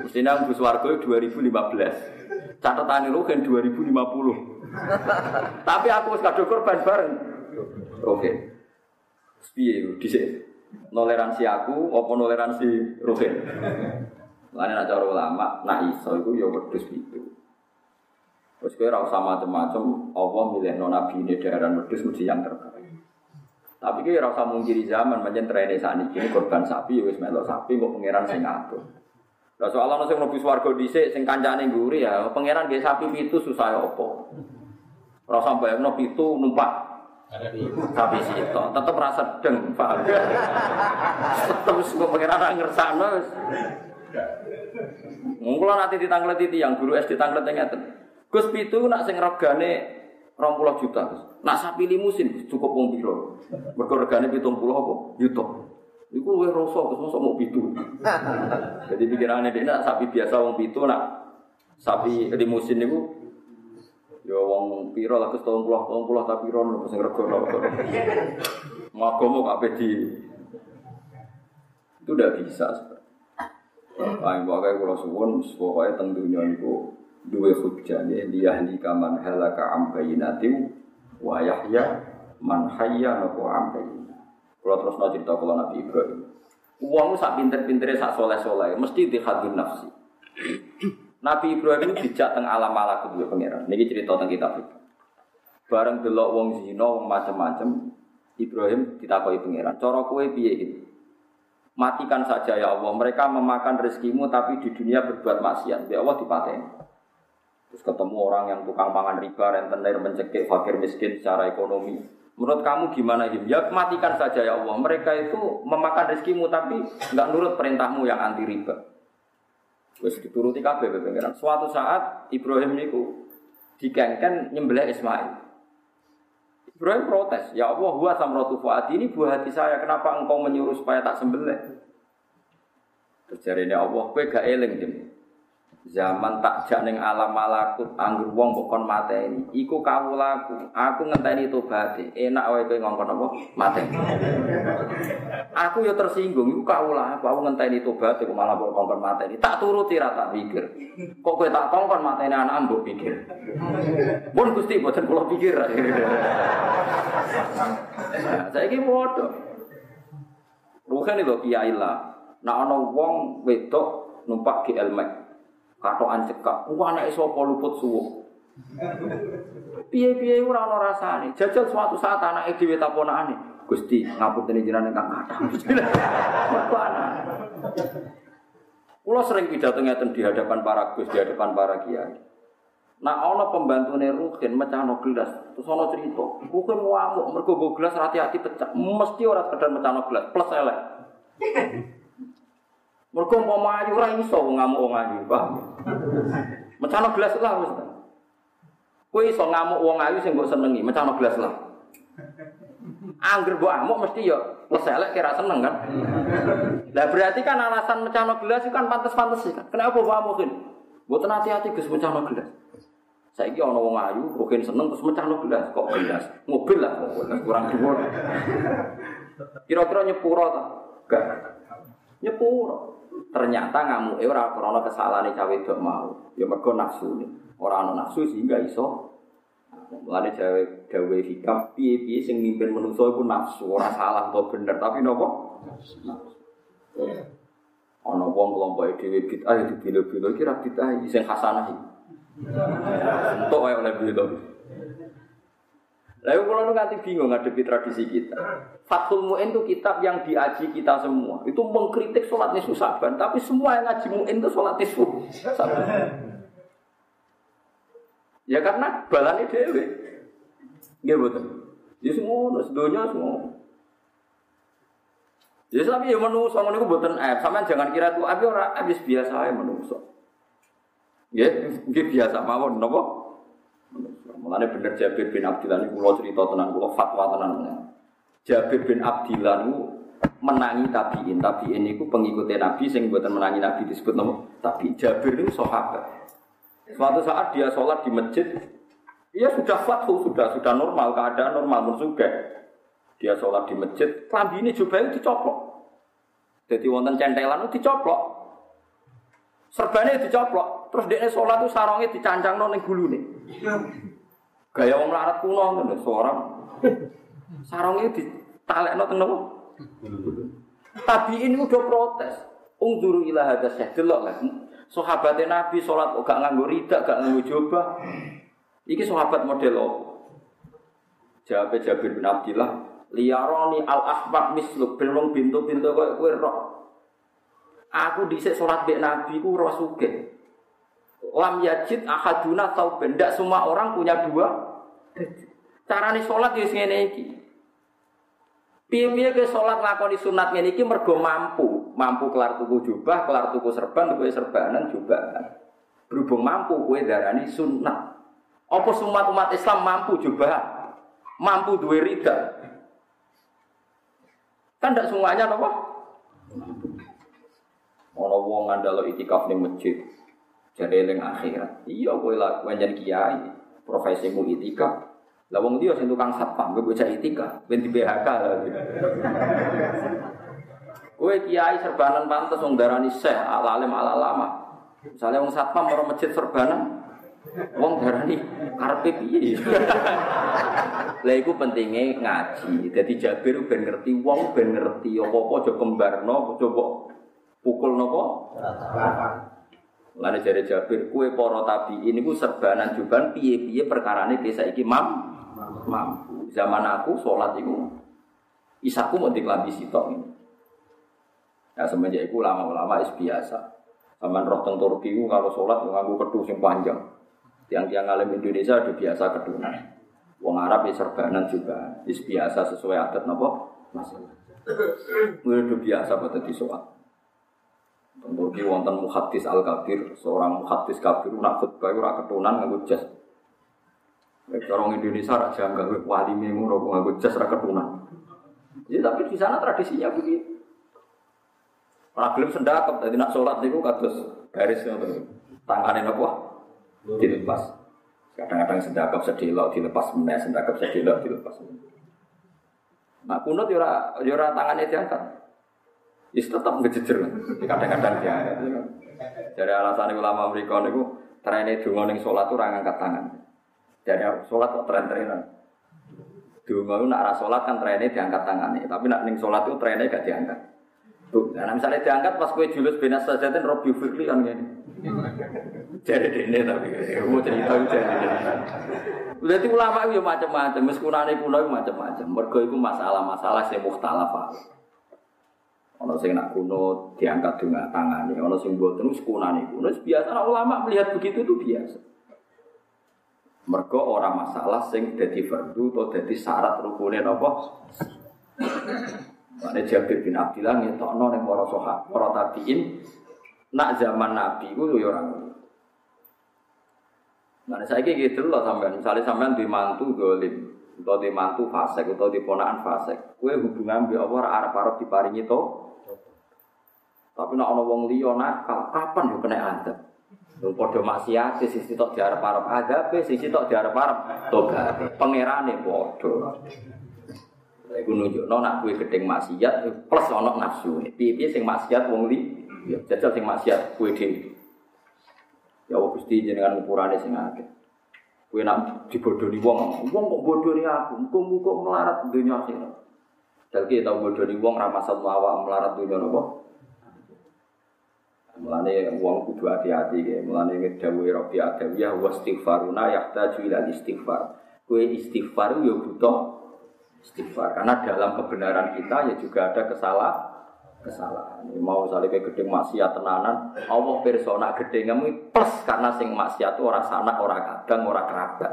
Mestinya aku swarga 2015. Catatan Ruhin 2050. Tapi aku wis kado korban bareng. Oke. Piye dhisik? Toleransi aku apa toleransi Ruhin Lain nak cara ulama, nak iso itu ya wedus itu. Terus ora usah macam-macam, Allah milih non nabi ini daerah wedus mesti yang terbaik. Tapi ki rasa mungkiri zaman pancen trene sakniki ini korban sapi ya wis melok sapi kok pangeran sing ngatur. Lah soal ana sing mlebu swarga dhisik sing kancane mburi ya pangeran nggih sapi pitu susah ya apa. Ora sampe ono pitu numpak sapi sitok tetep rasa sedeng paham. Tetep ra ngersakno wis. Mungkin nanti ditanglet itu yang guru SD tanglet ngeten. Gus pitu nak sing regane 20 juta. Nak sapi limusin cukup wong piro? Mergo regane 70 apa? Juta. Iku luwih rasa Gus mosok mau pitu. Jadi pikirannya dia nak sapi biasa wong pitu nak sapi limusin niku ya wong piro lah Gus 30 30 tapi ron sing rego Magamu kabeh di itu udah bisa Paling pokoknya kalau suwun, pokoknya tentunya itu dua hujah ya liyahli kaman halaka am bayinatiu wa yahya man hayya napa am bayinah. Kalau terus mau cerita kalau Nabi Ibrahim. Uang sak pinter-pintere sak soleh-soleh mesti dihadun nafsi. Nabi Ibrahim itu dijak teng alam malakut dua pangeran. Niki cerita tentang kitab itu. Bareng delok wong zina, wong macam-macam, Ibrahim ditakoki pangeran. Cara kowe piye gitu? Matikan saja ya Allah. Mereka memakan rezekimu tapi di dunia berbuat maksiat. Ya Allah dipateni. Terus ketemu orang yang tukang pangan riba, rentenir, mencekik, fakir miskin secara ekonomi. Menurut kamu gimana Him? Ya matikan saja ya Allah. Mereka itu memakan rezekimu tapi nggak nurut perintahmu yang anti riba. Terus dituruti kabeh pengiran. Suatu saat Ibrahim niku dikengken nyembelih Ismail. Ibrahim protes, ya Allah, huwa samratu fuadi ini buah hati saya, kenapa engkau menyuruh supaya tak sembelih? Ini Allah, kowe gak eling dim. Zaman tak jak ning alam malakut anggur wong kok kon mateni. Iku kawulaku. Aku ngenteni tobaté. Enak wae kowe ngongkon apa? Mateni. Aku ya tersinggung iku kawulaku. Aku ngenteni tobaté kok malah kok ngongkon mateni. Tak turuti ra tak pikir. Kok kowe tak kongkon mateni anak mbok pikir. Pun Gusti boten kula pikir. Saiki padha. Ruhen itu kiai lah. Nah ana wong wedok numpak GL Max katokan cekak. Wah anak sapa luput suwuh. Piye-piye ora ana rasane. Jajal suatu saat anake dhewe taponane. Gusti, ngapunten jenengan ingkang kathah. [laughs] Mergo anak. Kulo sering pidato ngeten di hadapan para gus, di hadapan para kiai. Nah, ana pembantune Rukin mecahno gelas, terus ana cerita, Rukin ngamuk mergo go gelas hati-hati pecah. Mesti ora sekedar mecahno gelas, plus elek. Mergo umpama ayu ora iso ngamuk wong ayu, paham? [laughs] Mecano gelas lah wis. Kowe iso ngamuk wong ayu sing mbok senengi, mecano gelas lah. Angger mbok amuk mesti ya elek kira seneng kan. [laughs] Lah berarti kan alasan mecano gelas itu kan pantas-pantas sih kan. Kenapa mbok amukin? Mboten hati-hati Gus mecano gelas. Saiki ana wong ayu, rugen seneng terus mecano gelas, kok gelas. Mobil lah, kurang dhuwur. [laughs] Kira-kira nyepuro ta? Enggak. Nyepuro. Ternyata ngamuke ora krana kesalahane cawe dok mau. Ya mergo nafsu. Ora ana nafsu sehingga iso Mulane jawe dawe hikam piye-piye sing mimpin manusa iku nafsu, ora salah atau bener, tapi nopo? Ana wong kelompoke dhewe bid'ah ya dibilo-bilo iki ra bid'ah sing hasanah iki. Entuk oleh bilo. Lalu kalau nu nanti bingung ngadepi tradisi kita. Fathul Mu'in itu kitab yang diaji kita semua. Itu mengkritik sholat nisfu saban. Tapi semua yang ngaji Mu'in itu sholat nisfu saban. Ya karena balani dewe. Iya betul. Ya semua, sedonya semua. Ya tapi ya menungso ngono iku mboten aib. Sampeyan jangan kira itu aib ora habis biasa ae menungso. Ya, nggih biasa mawon napa? Mulane bener Jabir bin Abdillah ini kula cerita tenan kula fatwa tenan. Jabir bin Abdillah itu menangi tabiin. Tabiin itu pengikutnya Nabi sing buatan menangi Nabi disebut nama Tapi Jabir itu sahabat. Suatu saat dia sholat di masjid, ia sudah fathu, sudah sudah normal, keadaan normal, juga. Dia sholat di masjid, kelambi ini juga itu dicoplok. Jadi wonten centelan itu dicoplok. Serbanya dicoplok. Terus dia sholat itu sarongnya dicancang ning gulu nih. Gaya wong larat kuno ngono seorang. Sarongnya ditalekno teng nopo? Tapi ini udah protes. Ungduru ila hadza syekh delok lah. Sahabatnya Nabi sholat kok gak nganggo rida, gak nganggo jubah. Iki sahabat model apa? Jawab Jabir bin Abdillah, Liyaroni al ahbab misluk belum bintu-bintu kowe kowe roh. Aku dhisik salat mbek Nabi ku roh sugih. Lam yajid ahaduna tau benda semua orang punya dua. Carane salat ya ngene iki. Piye-piye ke salat nglakoni sunat ngene iki mergo mampu, mampu kelar tuku jubah, kelar tuku serban, tuku serbanan jubahan. Berhubung mampu kue darani sunnah. Apa semua umat Islam mampu jubah? Mampu duwe rida. Kan tidak semuanya apa? Ono wong ngandalo itikaf ning masjid. Jadi akhirat. Iya lah kowe jadi kiai, profesimu itikaf. Lah wong dia sing tukang satpam, kowe bocah itikaf, ben di BHK lah. Kowe kiai serbanan pantes wong darani syekh, alalim ala lama. Misalnya wong satpam mau masjid serbanan, wong darani karepe piye? Lah iku pentingnya ngaji. Jadi Jabir ben ngerti wong ben ngerti apa-apa aja kembarno, coba pukul nopo? Lane jare Jabir, kue para tabi ini ku serbanan juban piye-piye perkarane desa iki mam mampu. Zaman aku sholat iku isaku mau diklambi sitok ini. Nah semenjak itu lama-lama is biasa. Sama roh teng Turki kalau sholat nganggu kedus yang panjang. Tiang-tiang alim Indonesia udah biasa kedunan. Wong Arab ya serbanan juga. Is biasa sesuai adat nopo masalah. Udah biasa pada di sholat. Turki wonten muhaddis al kabir, seorang muhaddis kabir nak khutbah ora ketunan nganggo jas. Orang Indonesia raja nggak wali ngono nganggo jas ra ketunan. Ya, tapi di sana tradisinya begitu. Ora gelem sendakep dadi nak salat niku kados garis ngoten. Tangane napa? Dilepas. Kadang-kadang sendakep sedelok dilepas meneh, sendakep sedelok dilepas. Nah kunut yo ora yo ora tangane diangkat. Is tetap ngejejer. Kadang-kadang diangkat. Dari alasan ulama mereka niku trene donga ning salat ora ngangkat tangan. Jadi salat kok tren-trenan. Donga nak ora salat kan trene diangkat tangannya, tapi nak ning salat itu trene gak diangkat. Tuh, nah misalnya diangkat pas kue julus benas saja kan Robi Fikri kan gini. Jadi ini tapi mau cerita jadi. Berarti ulama itu macam-macam, meskunane kuno itu macam-macam. Mergo itu masalah-masalah sing mukhtalaf. Ono sing nak kuno diangkat dengan tangan, ono sing boten wis kunane kuno biasa nah, ulama melihat begitu itu biasa. Mergo orang masalah sing dadi fardu atau dadi syarat rukune napa? Mana Jabir bin Abdillah ngetokno ning para sahabat, para tabiin nak zaman Nabi ku yo ora ngono. Nah, saya gitu loh sampean, misalnya sampean di mantu dolim, atau di mantu fasek, atau di ponaan fasek, kue hubungan bi Allah arab arab diparingi to. Tapi nak ono wong liya nakal, kapan yo kena adab? Padha maksiat sisi tok diarep arep adab, sisi tok diarep arep tobat. Pangerane padha. Iku nunjukno nak kuwi gedeng maksiat plus ana nafsu. Piye-piye sing maksiat wong li, ya jajal sing maksiat kuwi dhewe. Ya Allah Gusti jenengan ukurane sing akeh. Kuwi nak dibodoni wong, wong kok bodoni aku, muga-muga melarat dunya akhirat. Dalke tau bodoni wong ra awak melarat dunya napa? Mulane wong kudu hati-hati ya. Mulane ngedawuhi Rabbi Adawiyah wa istighfaruna yahtaju ila istighfar. Kue istighfar yo butuh istighfar karena dalam kebenaran kita ya juga ada kesalah kesalahan ini mau saling kayak gede maksiat tenanan Allah persona gede ngamu plus karena sing maksiat itu orang sanak orang kadang orang kerabat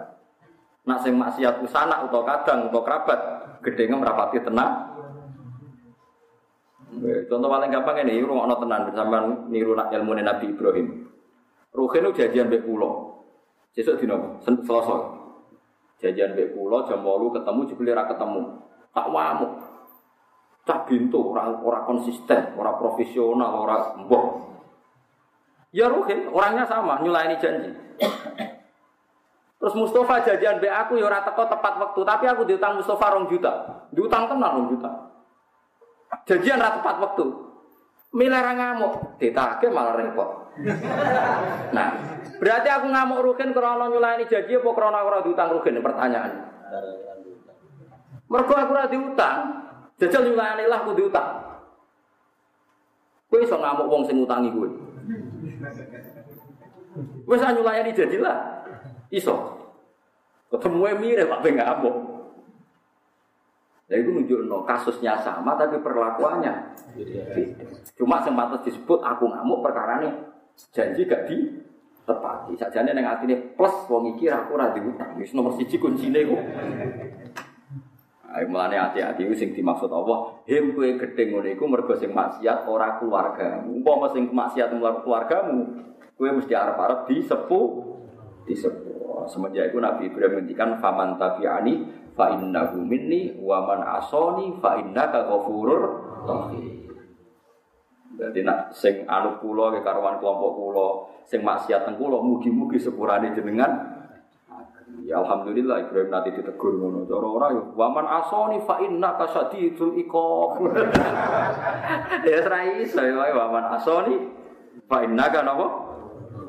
nak sing maksiat itu sanak atau kadang atau kerabat gede ngam rapati tenang Contoh paling gampang ini, rumah no tenan bersama niru ilmu Nabi Ibrahim. Ruhin itu jadian bek pulau. Sesuk dino, selasa. Jajan mbek kula jam 8 ketemu jebule ketemu. Tak wamuk. Cah bintu ora ora konsisten, ora profesional, ora mbok. Ya Ruhin, orangnya sama, nyulaini janji. Terus Mustafa jajan mbek aku ya ora teko tepat waktu, tapi aku diutang Mustafa rong juta. Diutang tenan rong juta. Janjian ra tepat waktu. Milih ra ngamuk, ditagih malah repot. Nah, berarti aku ngamuk rugen krana nyulani janji apa krana ora diutang rugen pertanyaan. Mergo aku ora diutang, jajal nyulani lah aku diutang. Kowe iso ngamuk wong sing ngutangi kowe. Wis nyulayani janji lah. Iso. Ketemu mirip Pak ngamuk. Nah itu nunjuk kasusnya sama tapi perlakuannya Cuma sempat disebut aku ngamuk perkara nih janji gak di tepati. Sajane neng atine plus wong iki aku ora diutang. Wis nomor siji kuncine ku. Ayo mulane hati-hati sing dimaksud Allah, him kowe gedhe ngono iku mergo sing maksiat ora keluargamu. Umpama sing maksiat keluar keluargamu, kowe mesti arep-arep disepuh disepuh. Semenjak itu Nabi Ibrahim menghentikan faman tabi'ani fa innahu minni wa man asoni fa innaka ghafurur rahim. Jadi nak sing anu kula ke karuan kelompok kula, sing maksiat teng kula mugi-mugi sepurane jenengan Ya alhamdulillah Ibrahim nanti ditegur ngono. Cara ora yo waman asoni fa inna kasadidul iqab. [laughs] ya ora iso ya waman asoni fa inna kan apa?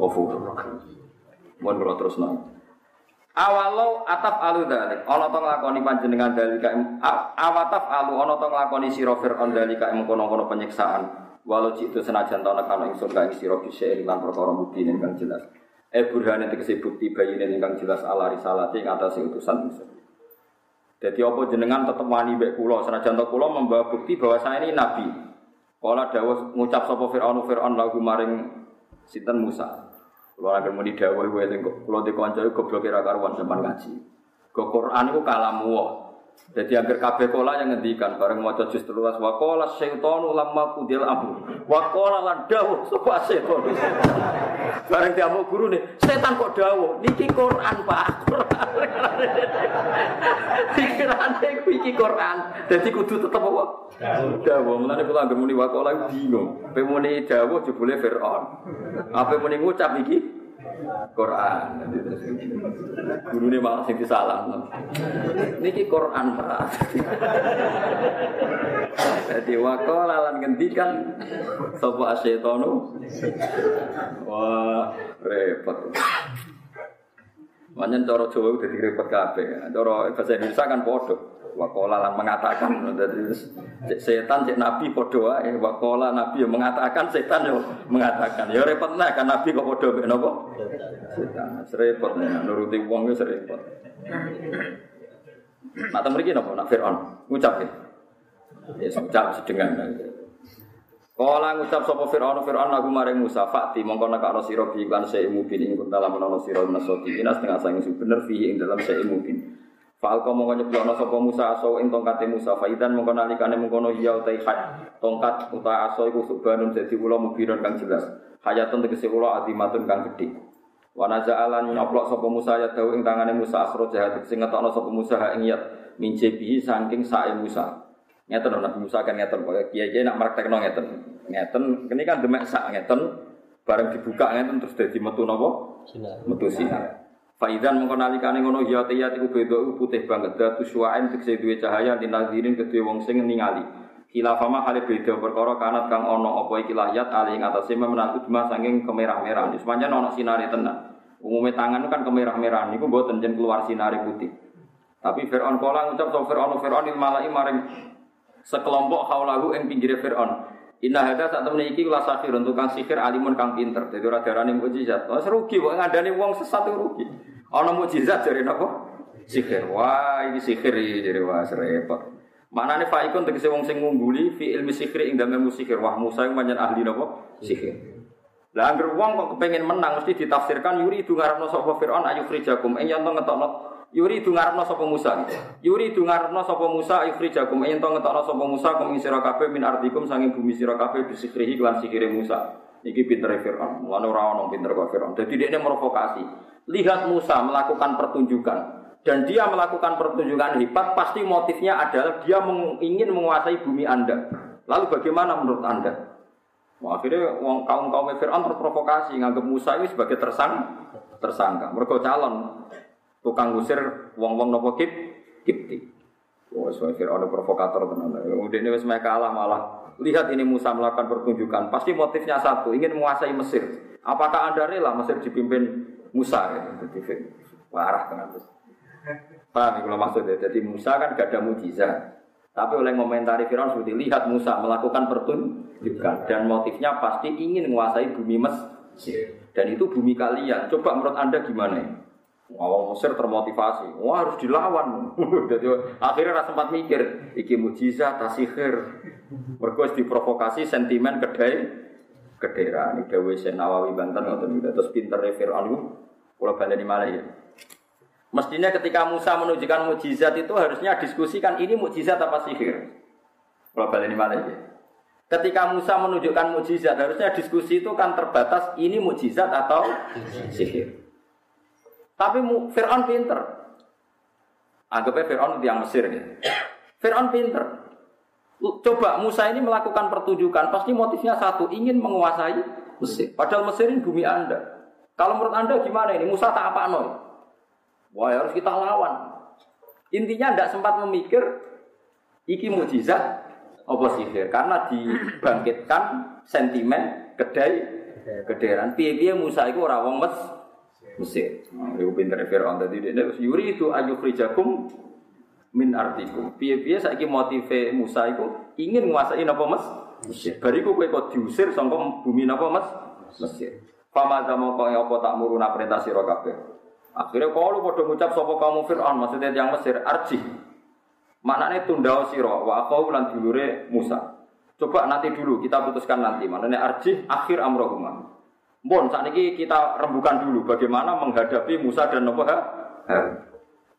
Ghafurur rahim. Mun terus nang. Awalau ataf alu dalik, ana to nglakoni panjenengan dalika awataf alu ana to nglakoni sira Firaun dalika mengkono-kono penyiksaan. Walau itu senajan to nekano ingsun ka ing sira bisa lan perkara mubin kang jelas. E burhane tegese bukti bayine ingkang jelas ala risalati ing atase utusan ingsun. Jadi apa jenengan tetep wani mbek kula senajan to kula membawa bukti bahwa saya ini nabi. Kala dawuh ngucap sapa Firaun Firaun lagu maring sinten Musa. Kula akan muni dawuh kowe kula dikonco goblok kira karuan sampean ngaji. Go Quran iku kalamu jadi agar kabeh kola yang ngendikan bareng maca juz 13 wa qala syaitanu lamma qudil amru wa qala lan dawuh sapa setan. [laughs] bareng diamuk guru nih, setan kok dawuh niki Quran Pak. [laughs] Pikirane ku iki Quran. Dadi kudu tetep apa? Dawuh. Mulane kula anggere muni wa qala bingung. Pe muni dawuh jebule Firaun. Apa muni ngucap iki? Quran. Guru ini malah sing salah. Niki Quran pak. Jadi wako lalan ngendikan sopo asyetonu. Wah repot. Manyen cara Jawa udah direpot kabeh. Cara bahasa Indonesia kan podo. Wakola lan mengatakan dari setan cek nabi podo wae. Wakola nabi yang mengatakan setan yo mengatakan. Ya repot nah kan nabi kok podo mek napa? Setan. Serepot nah nuruti wong wis repot. Nak mriki napa nak Firaun ngucap ya. Ya ngucap sedengan. Kala ngucap sapa Firaun Firaun lagu maring Musa fakti mongko nekakno sira bi lan sing mubin ing dalam menawa sira nasoti inas tengah sang bener fi ing dalam sing mubin. Fal kau mongko nyeblono sapa Musa aso ing tongkate Musa. Faidan mongko nalikane mengkono iya utai hay tongkat uta aso iku subhanun dadi kula mubiron kang jelas. Hayatun tegese kula adimatun kang gedhe. Wa naza'alan nyoplok sapa Musa ya dawu ing tangane Musa akhro jahat. Sing ngetokno sapa Musa ha ing yat. Minjebi saking sae Musa. Ngeten Nabi Musa kan ngeten. Pokoke kiai-kiai nak praktekno ngeten. Ngeten ini kan demek sak ngeten bareng dibuka ngeten terus dadi metu napa? Sinar. Metu sinar Faidan mengko nalikane ngono ya tiyat iku beda putih banget datu suwaen tekse duwe cahaya dinadirin kedue wong sing ningali. Khilafama hale beda perkara kanat kang ana apa iki lahyat ali ing atase saking kemerah-merah. Wis pancen ana sinare tenan. Umume tangan kan kemerah-merah niku mboten jen keluar sinare putih. Tapi Fir'aun kala ngucap sapa Fir'aun Fir'aun il malai maring sekelompok haulahu ing pinggire Fir'aun. Inna hada saat temen iki kula safirun tukang sihir alimun kang pinter. Dadi ora darane mukjizat. Wes rugi kok ngandani wong sesat rugi. Ana mukjizat jare napa? Sihir. Wah, ini sihir jare wah repot. Manane faikun tegese wong sing ngungguli fi ilmi sihir ing dalem sihir. Wah, Musa yang manjen ahli napa? Sihir. Lah anggere wong kok kepengin menang mesti ditafsirkan yuri itu sapa Firaun ayu frijakum ing yen ngetokno Yuri itu ngarepno sapa Musa. Yuri itu ngarepno sapa Musa ikhrijakum yen to ngetokno sapa Musa kum sira kabeh min ardikum sanging bumi sira kabeh bisikrihi lan sikire Musa. Iki pinter Firaun. Mulane ora ono pinter kok Firaun. Dadi dia provokasi. Lihat Musa melakukan pertunjukan dan dia melakukan pertunjukan hebat pasti motifnya adalah dia ingin menguasai bumi Anda. Lalu bagaimana menurut Anda? Wah, akhirnya kaum kaum Fir'aun terprovokasi nganggap Musa ini sebagai tersang tersangka. Mereka calon tukang ngusir wong-wong nopo kip kipti. Oh, so Fir'aun provokator tenan. Udah ini wes kalah malah. Lihat ini Musa melakukan pertunjukan. Pasti motifnya satu, ingin menguasai Mesir. Apakah anda rela Mesir dipimpin Musa? Gitu. Jadi parah tenan terus. Paham kalau maksudnya? Jadi Musa kan gak ada mujizat. Tapi oleh komentari Firaun seperti lihat Musa melakukan pertunjukan dan motifnya pasti ingin menguasai bumi Mesir. Dan itu bumi kalian. Coba menurut anda gimana? Awang Mesir termotivasi, wah harus dilawan. [laughs] Jadi akhirnya rasa sempat mikir, iki mujizat tasihir. Mergo diprovokasi sentimen kedai kedera. Ini Dewi Nawawi Banten ngoten terus pinter Fir'aun itu kula baleni malih ya. Mestinya ketika Musa menunjukkan mujizat itu harusnya diskusikan ini mujizat apa sihir. Kalau baleni malih ya. Ketika Musa menunjukkan mujizat, harusnya diskusi itu kan terbatas ini mujizat atau sihir. Tapi Fir'aun pinter. Anggapnya Fir'aun yang Mesir gitu. Fir'aun pinter. Coba Musa ini melakukan pertunjukan, pasti motifnya satu, ingin menguasai Mesir. Padahal Mesir ini bumi Anda. Kalau menurut Anda gimana ini? Musa tak apa noy? Wah harus kita lawan. Intinya tidak sempat memikir iki mujizat apa sihir karena dibangkitkan sentimen kedai kederan piye-piye Musa itu ora wong mes Mesir. Nah, iku pinter Firaun tadi dia yuri itu ayukhrijakum min artikum. Piye-piye saiki motive Musa itu ingin menguasai napa Mes? Mesir. Bariku kowe kok diusir saka bumi napa Mes? Mesir. Fama zamo kok apa tak muruna perintah sira kabeh. Akhirnya kalau padha ngucap sapa kamu Firaun maksudnya yang Mesir arji. Maknanya tunda sira wa aku lan dulure Musa. Coba nanti dulu kita putuskan nanti. Maknanya arji akhir amrohumah. Bon, saat ini kita rembukan dulu bagaimana menghadapi Musa dan Nabi.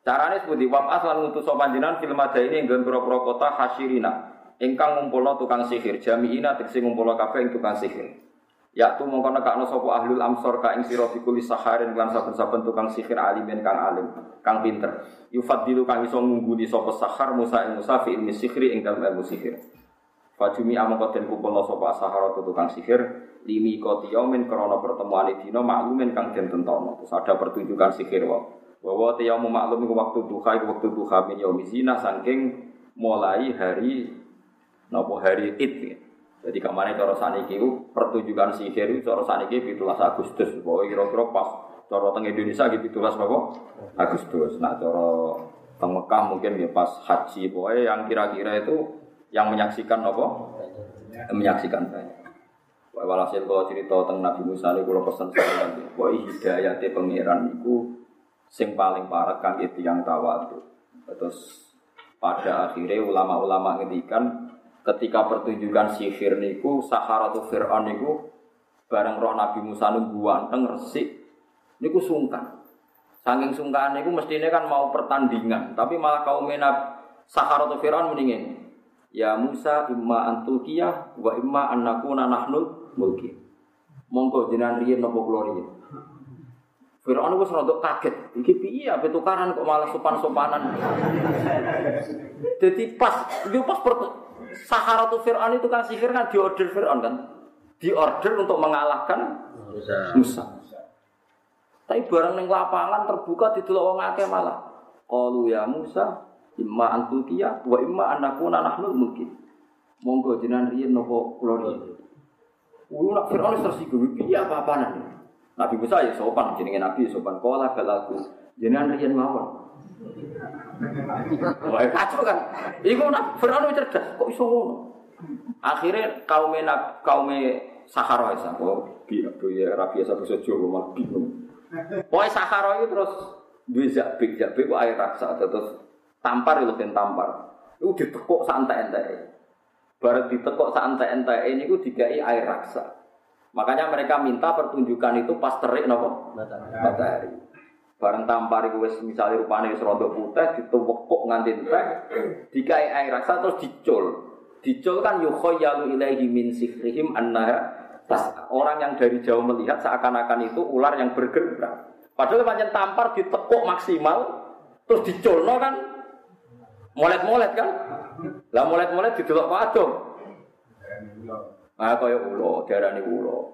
Caranya seperti wab'as lan ngutus panjenengan film ada ini yang pura-pura kota Hasirina. Ingkang ngumpulno tukang sihir, jami'ina tegese ngumpulno kabeh ing tukang sihir. Ya tu mongko nekakno sapa ahlul amsor ka ing sira bikuli saharin lan saben-saben tukang sihir alimin kang alim, kang pinter. Yufadilu kang iso ngungguli sapa sahar Musa ing Musa fi ilmi sihri ing dalem ilmu sihir. Fajumi amangka den kumpulno sapa sahara tukang sihir limi koti yaumin krono pertemuan dino maklumin kang den tentono. Terus ada pertunjukan sihir wa. Bahwa tiyamu maklum iku waktu duha iku waktu duha min yaumi zina saking mulai hari nopo hari id. Ya. Jadi kemarin cara saniki itu pertunjukan sihir itu cara saniki 17 Agustus. Bahwa kira-kira pas cara teng Indonesia gitu 17 apa? Agustus. Nah cara teng Mekah mungkin ya pas haji. Pokoknya yang kira-kira itu yang menyaksikan apa? Menyaksikan banyak. Walhasil kalau cerita tentang Nabi Musa ini kalau pesan saya nanti, bahwa hidayatnya pangeran itu sing paling parah kan itu yang tawadu. Terus pada akhirnya ulama-ulama ngedikan ketika pertunjukan sihir niku Saharatu Fir'aun niku bareng roh Nabi Musa niku ganteng resik niku sungkan. Saking sungkan niku mestinya kan mau pertandingan, tapi malah kaum menab Saharatu Fir'aun mendingin. Ya Musa imma antukiyah wa imma annakuna nahnul mulki. Monggo jenengan riyen napa kula riyen. Firaun wis rada kaget. Iki piye ape tukaran kok malah sopan-sopanan. Jadi pas yo pas Saharatu Fir'aun itu kan sihir kan diorder Fir'aun kan. Diorder untuk mengalahkan Musa. Tapi barang ning lapangan terbuka didelok wong akeh malah. Qalu ya Musa, imma antukiya wa imma anakuna nahnu mungkin. Monggo jenengan riyen napa kula riyen. Wulu nak Fir'aun tersinggung, piye apa-apaan Nabi Musa ya sopan, jenenge Nabi ya sopan. Kala balaku, jenengan riyen mawon. Wah kacau kan. Iku nak Fir'aun cerdas, kok iso ngono. Akhirnya kaum kaum Sahara ya, kok ya rapi satu sejo malah bingung. Pokoknya Sahara itu terus dua zabik, zabik kok air raksa terus tampar itu kan tampar. Itu ditekuk santai-santai. Baru ditekuk santai-santai ini itu digai air raksa. Makanya mereka minta pertunjukan itu pas terik nopo matahari. Bareng tampar itu wis misalnya rupanya wis rontok putih dituwekuk nganti entek, dikai air raksa terus dicul. Dicul kan yukhayyalu ilaihi min sihrihim annaha tas orang yang dari jauh melihat seakan-akan itu ular yang bergerak. Padahal panjang tampar ditekuk maksimal terus diculno kan molet-molet kan lah mulai-mulai didelok Pak Adom. Ah kaya ulo, diarani ulo.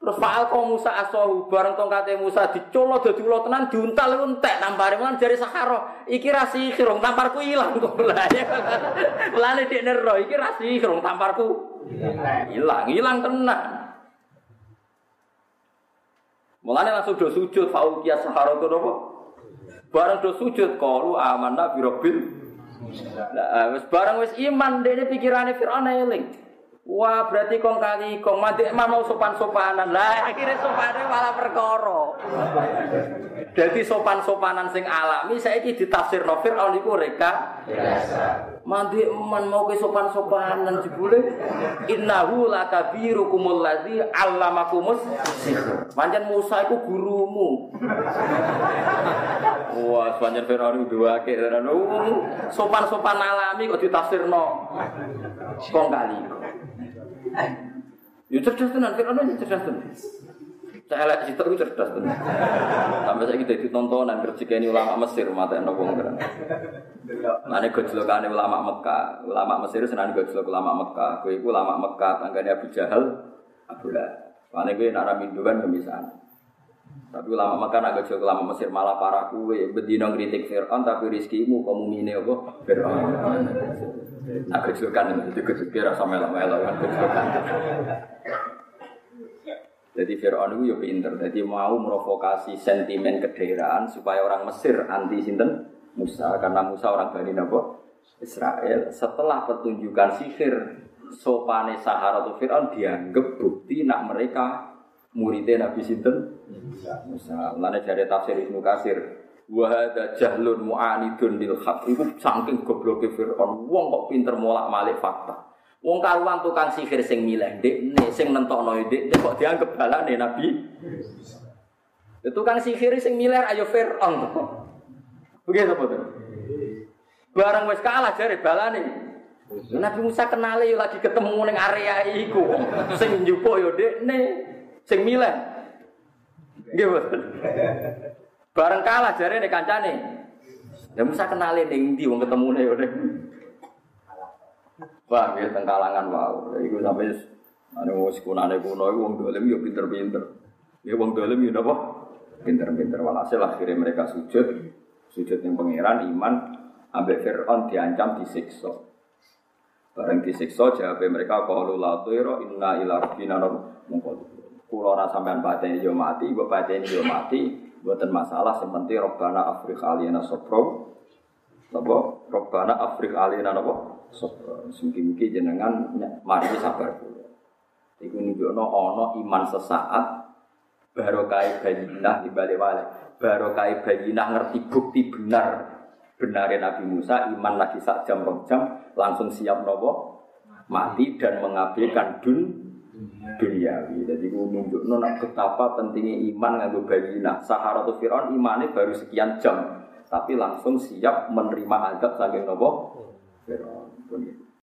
Terus Pak kok Musa asohu bareng tongkate Musa dicolo dadi ulo tenan diuntal entek nampare man jari Sahara. Iki ra sihir, tamparku ilang kok. Lah ya. [laughs] Mulane dik nero iki ra sihir, tamparku ilang, ilang tenan. Mulane langsung do sujud fauqiyas Sahara itu apa? Bareng do sujud qalu amanna bi rabbil Nah, wis barang wis iman dene pikirane Firaun eling. Wah, berarti kong kali kong mati emang mau sopan-sopanan. Lah akhirnya sopannya malah perkara. Jadi sopan-sopanan sing alami saya ini ditafsir nofir al niku reka Mandi eman mau ke sopan-sopanan jebule innahu lakabirukumul ladzi allamakumus Pancen Musa iku gurumu. Wah, pancen Firaun dua ke sopan-sopan alami kok ditafsirno kong kali. Ya cerdas tenan, Fir'aun ya cerdas tenan. Saya elek situ itu cerdas tenan. Sampai saya kita ditontonan kerja ini ulama Mesir mata enak wong keren. Mana gojlokan ulama Mekah, ulama Mesir senang gojlok ulama Mekah. Kue itu ulama Mekah, tangganya Abu Jahal, Abu Lahab. Mana gue nara minduan pemisahan. Tapi ulama Mekah nak gojlok ulama Mesir malah parah kue. Bedino kritik Fir'aun tapi rizkimu kamu mine apa? Fir'aun. Nah, gejolkan itu gejolkan rasa melo-melo kan gejolkan. Jadi Fir'aun itu ya pinter, jadi mau merovokasi sentimen kedaerahan supaya orang Mesir anti sinten Musa karena Musa orang Bani Nabo Israel. Setelah pertunjukan sihir sopane Sahara atau Fir'aun dianggap bukti nak mereka muridnya Nabi Sinten Musa. Lalu dari tafsir Ibnu Kasir, Wahada jahlun mu'anidun lil haq Iku saking gobloke Fir'aun Wong kok pinter molak malik fakta. Wong karuan tukang sihir sing milih nih Sing nentokno dek kok dianggap balane Nabi. Tukang sihir sing milih ayo Fir'aun Begitu betul Barang wis kalah jare balane. Nabi Musa kenal yo lagi ketemu ning area iku. Sing njupuk yo nih sing milih. Nggih Bareng kalah jare nek kancane. Ya Musa kenalin ning ndi wong ketemune yo ning. Wah, ya teng kalangan wow. Iku sampe ane wis kunane kuno iku wong dolim yo pinter-pinter. Ya wong dolim yo napa? Pinter-pinter walhasil akhirnya mereka sujud. Sujud yang pangeran iman ambek Fir'aun diancam disiksa. Bareng disiksa jawab mereka qalu la inna ila rabbina mungkol. Kulo ora sampean pateni yo mati, mbok pateni yo mati, buatan masalah seperti Robbana Afrik alina Sopro Napa? Robbana Afrik alina napa? Sopro Mungkin-mungkin jenengan mari sabar dulu. Iku nunjukno ono iman sesaat Barokai bayinah di balik wale Barokai bayinah ngerti bukti benar Benarin Nabi Musa iman lagi sak jam rong jam Langsung siap nopo Mati dan mengabaikan dun duniawi. Jadi gue nunjuk nona betapa pentingnya iman nganggo bayina. Sahara tuh Fir'aun imannya baru sekian jam, tapi langsung siap menerima adab saking nopo Fir'aun.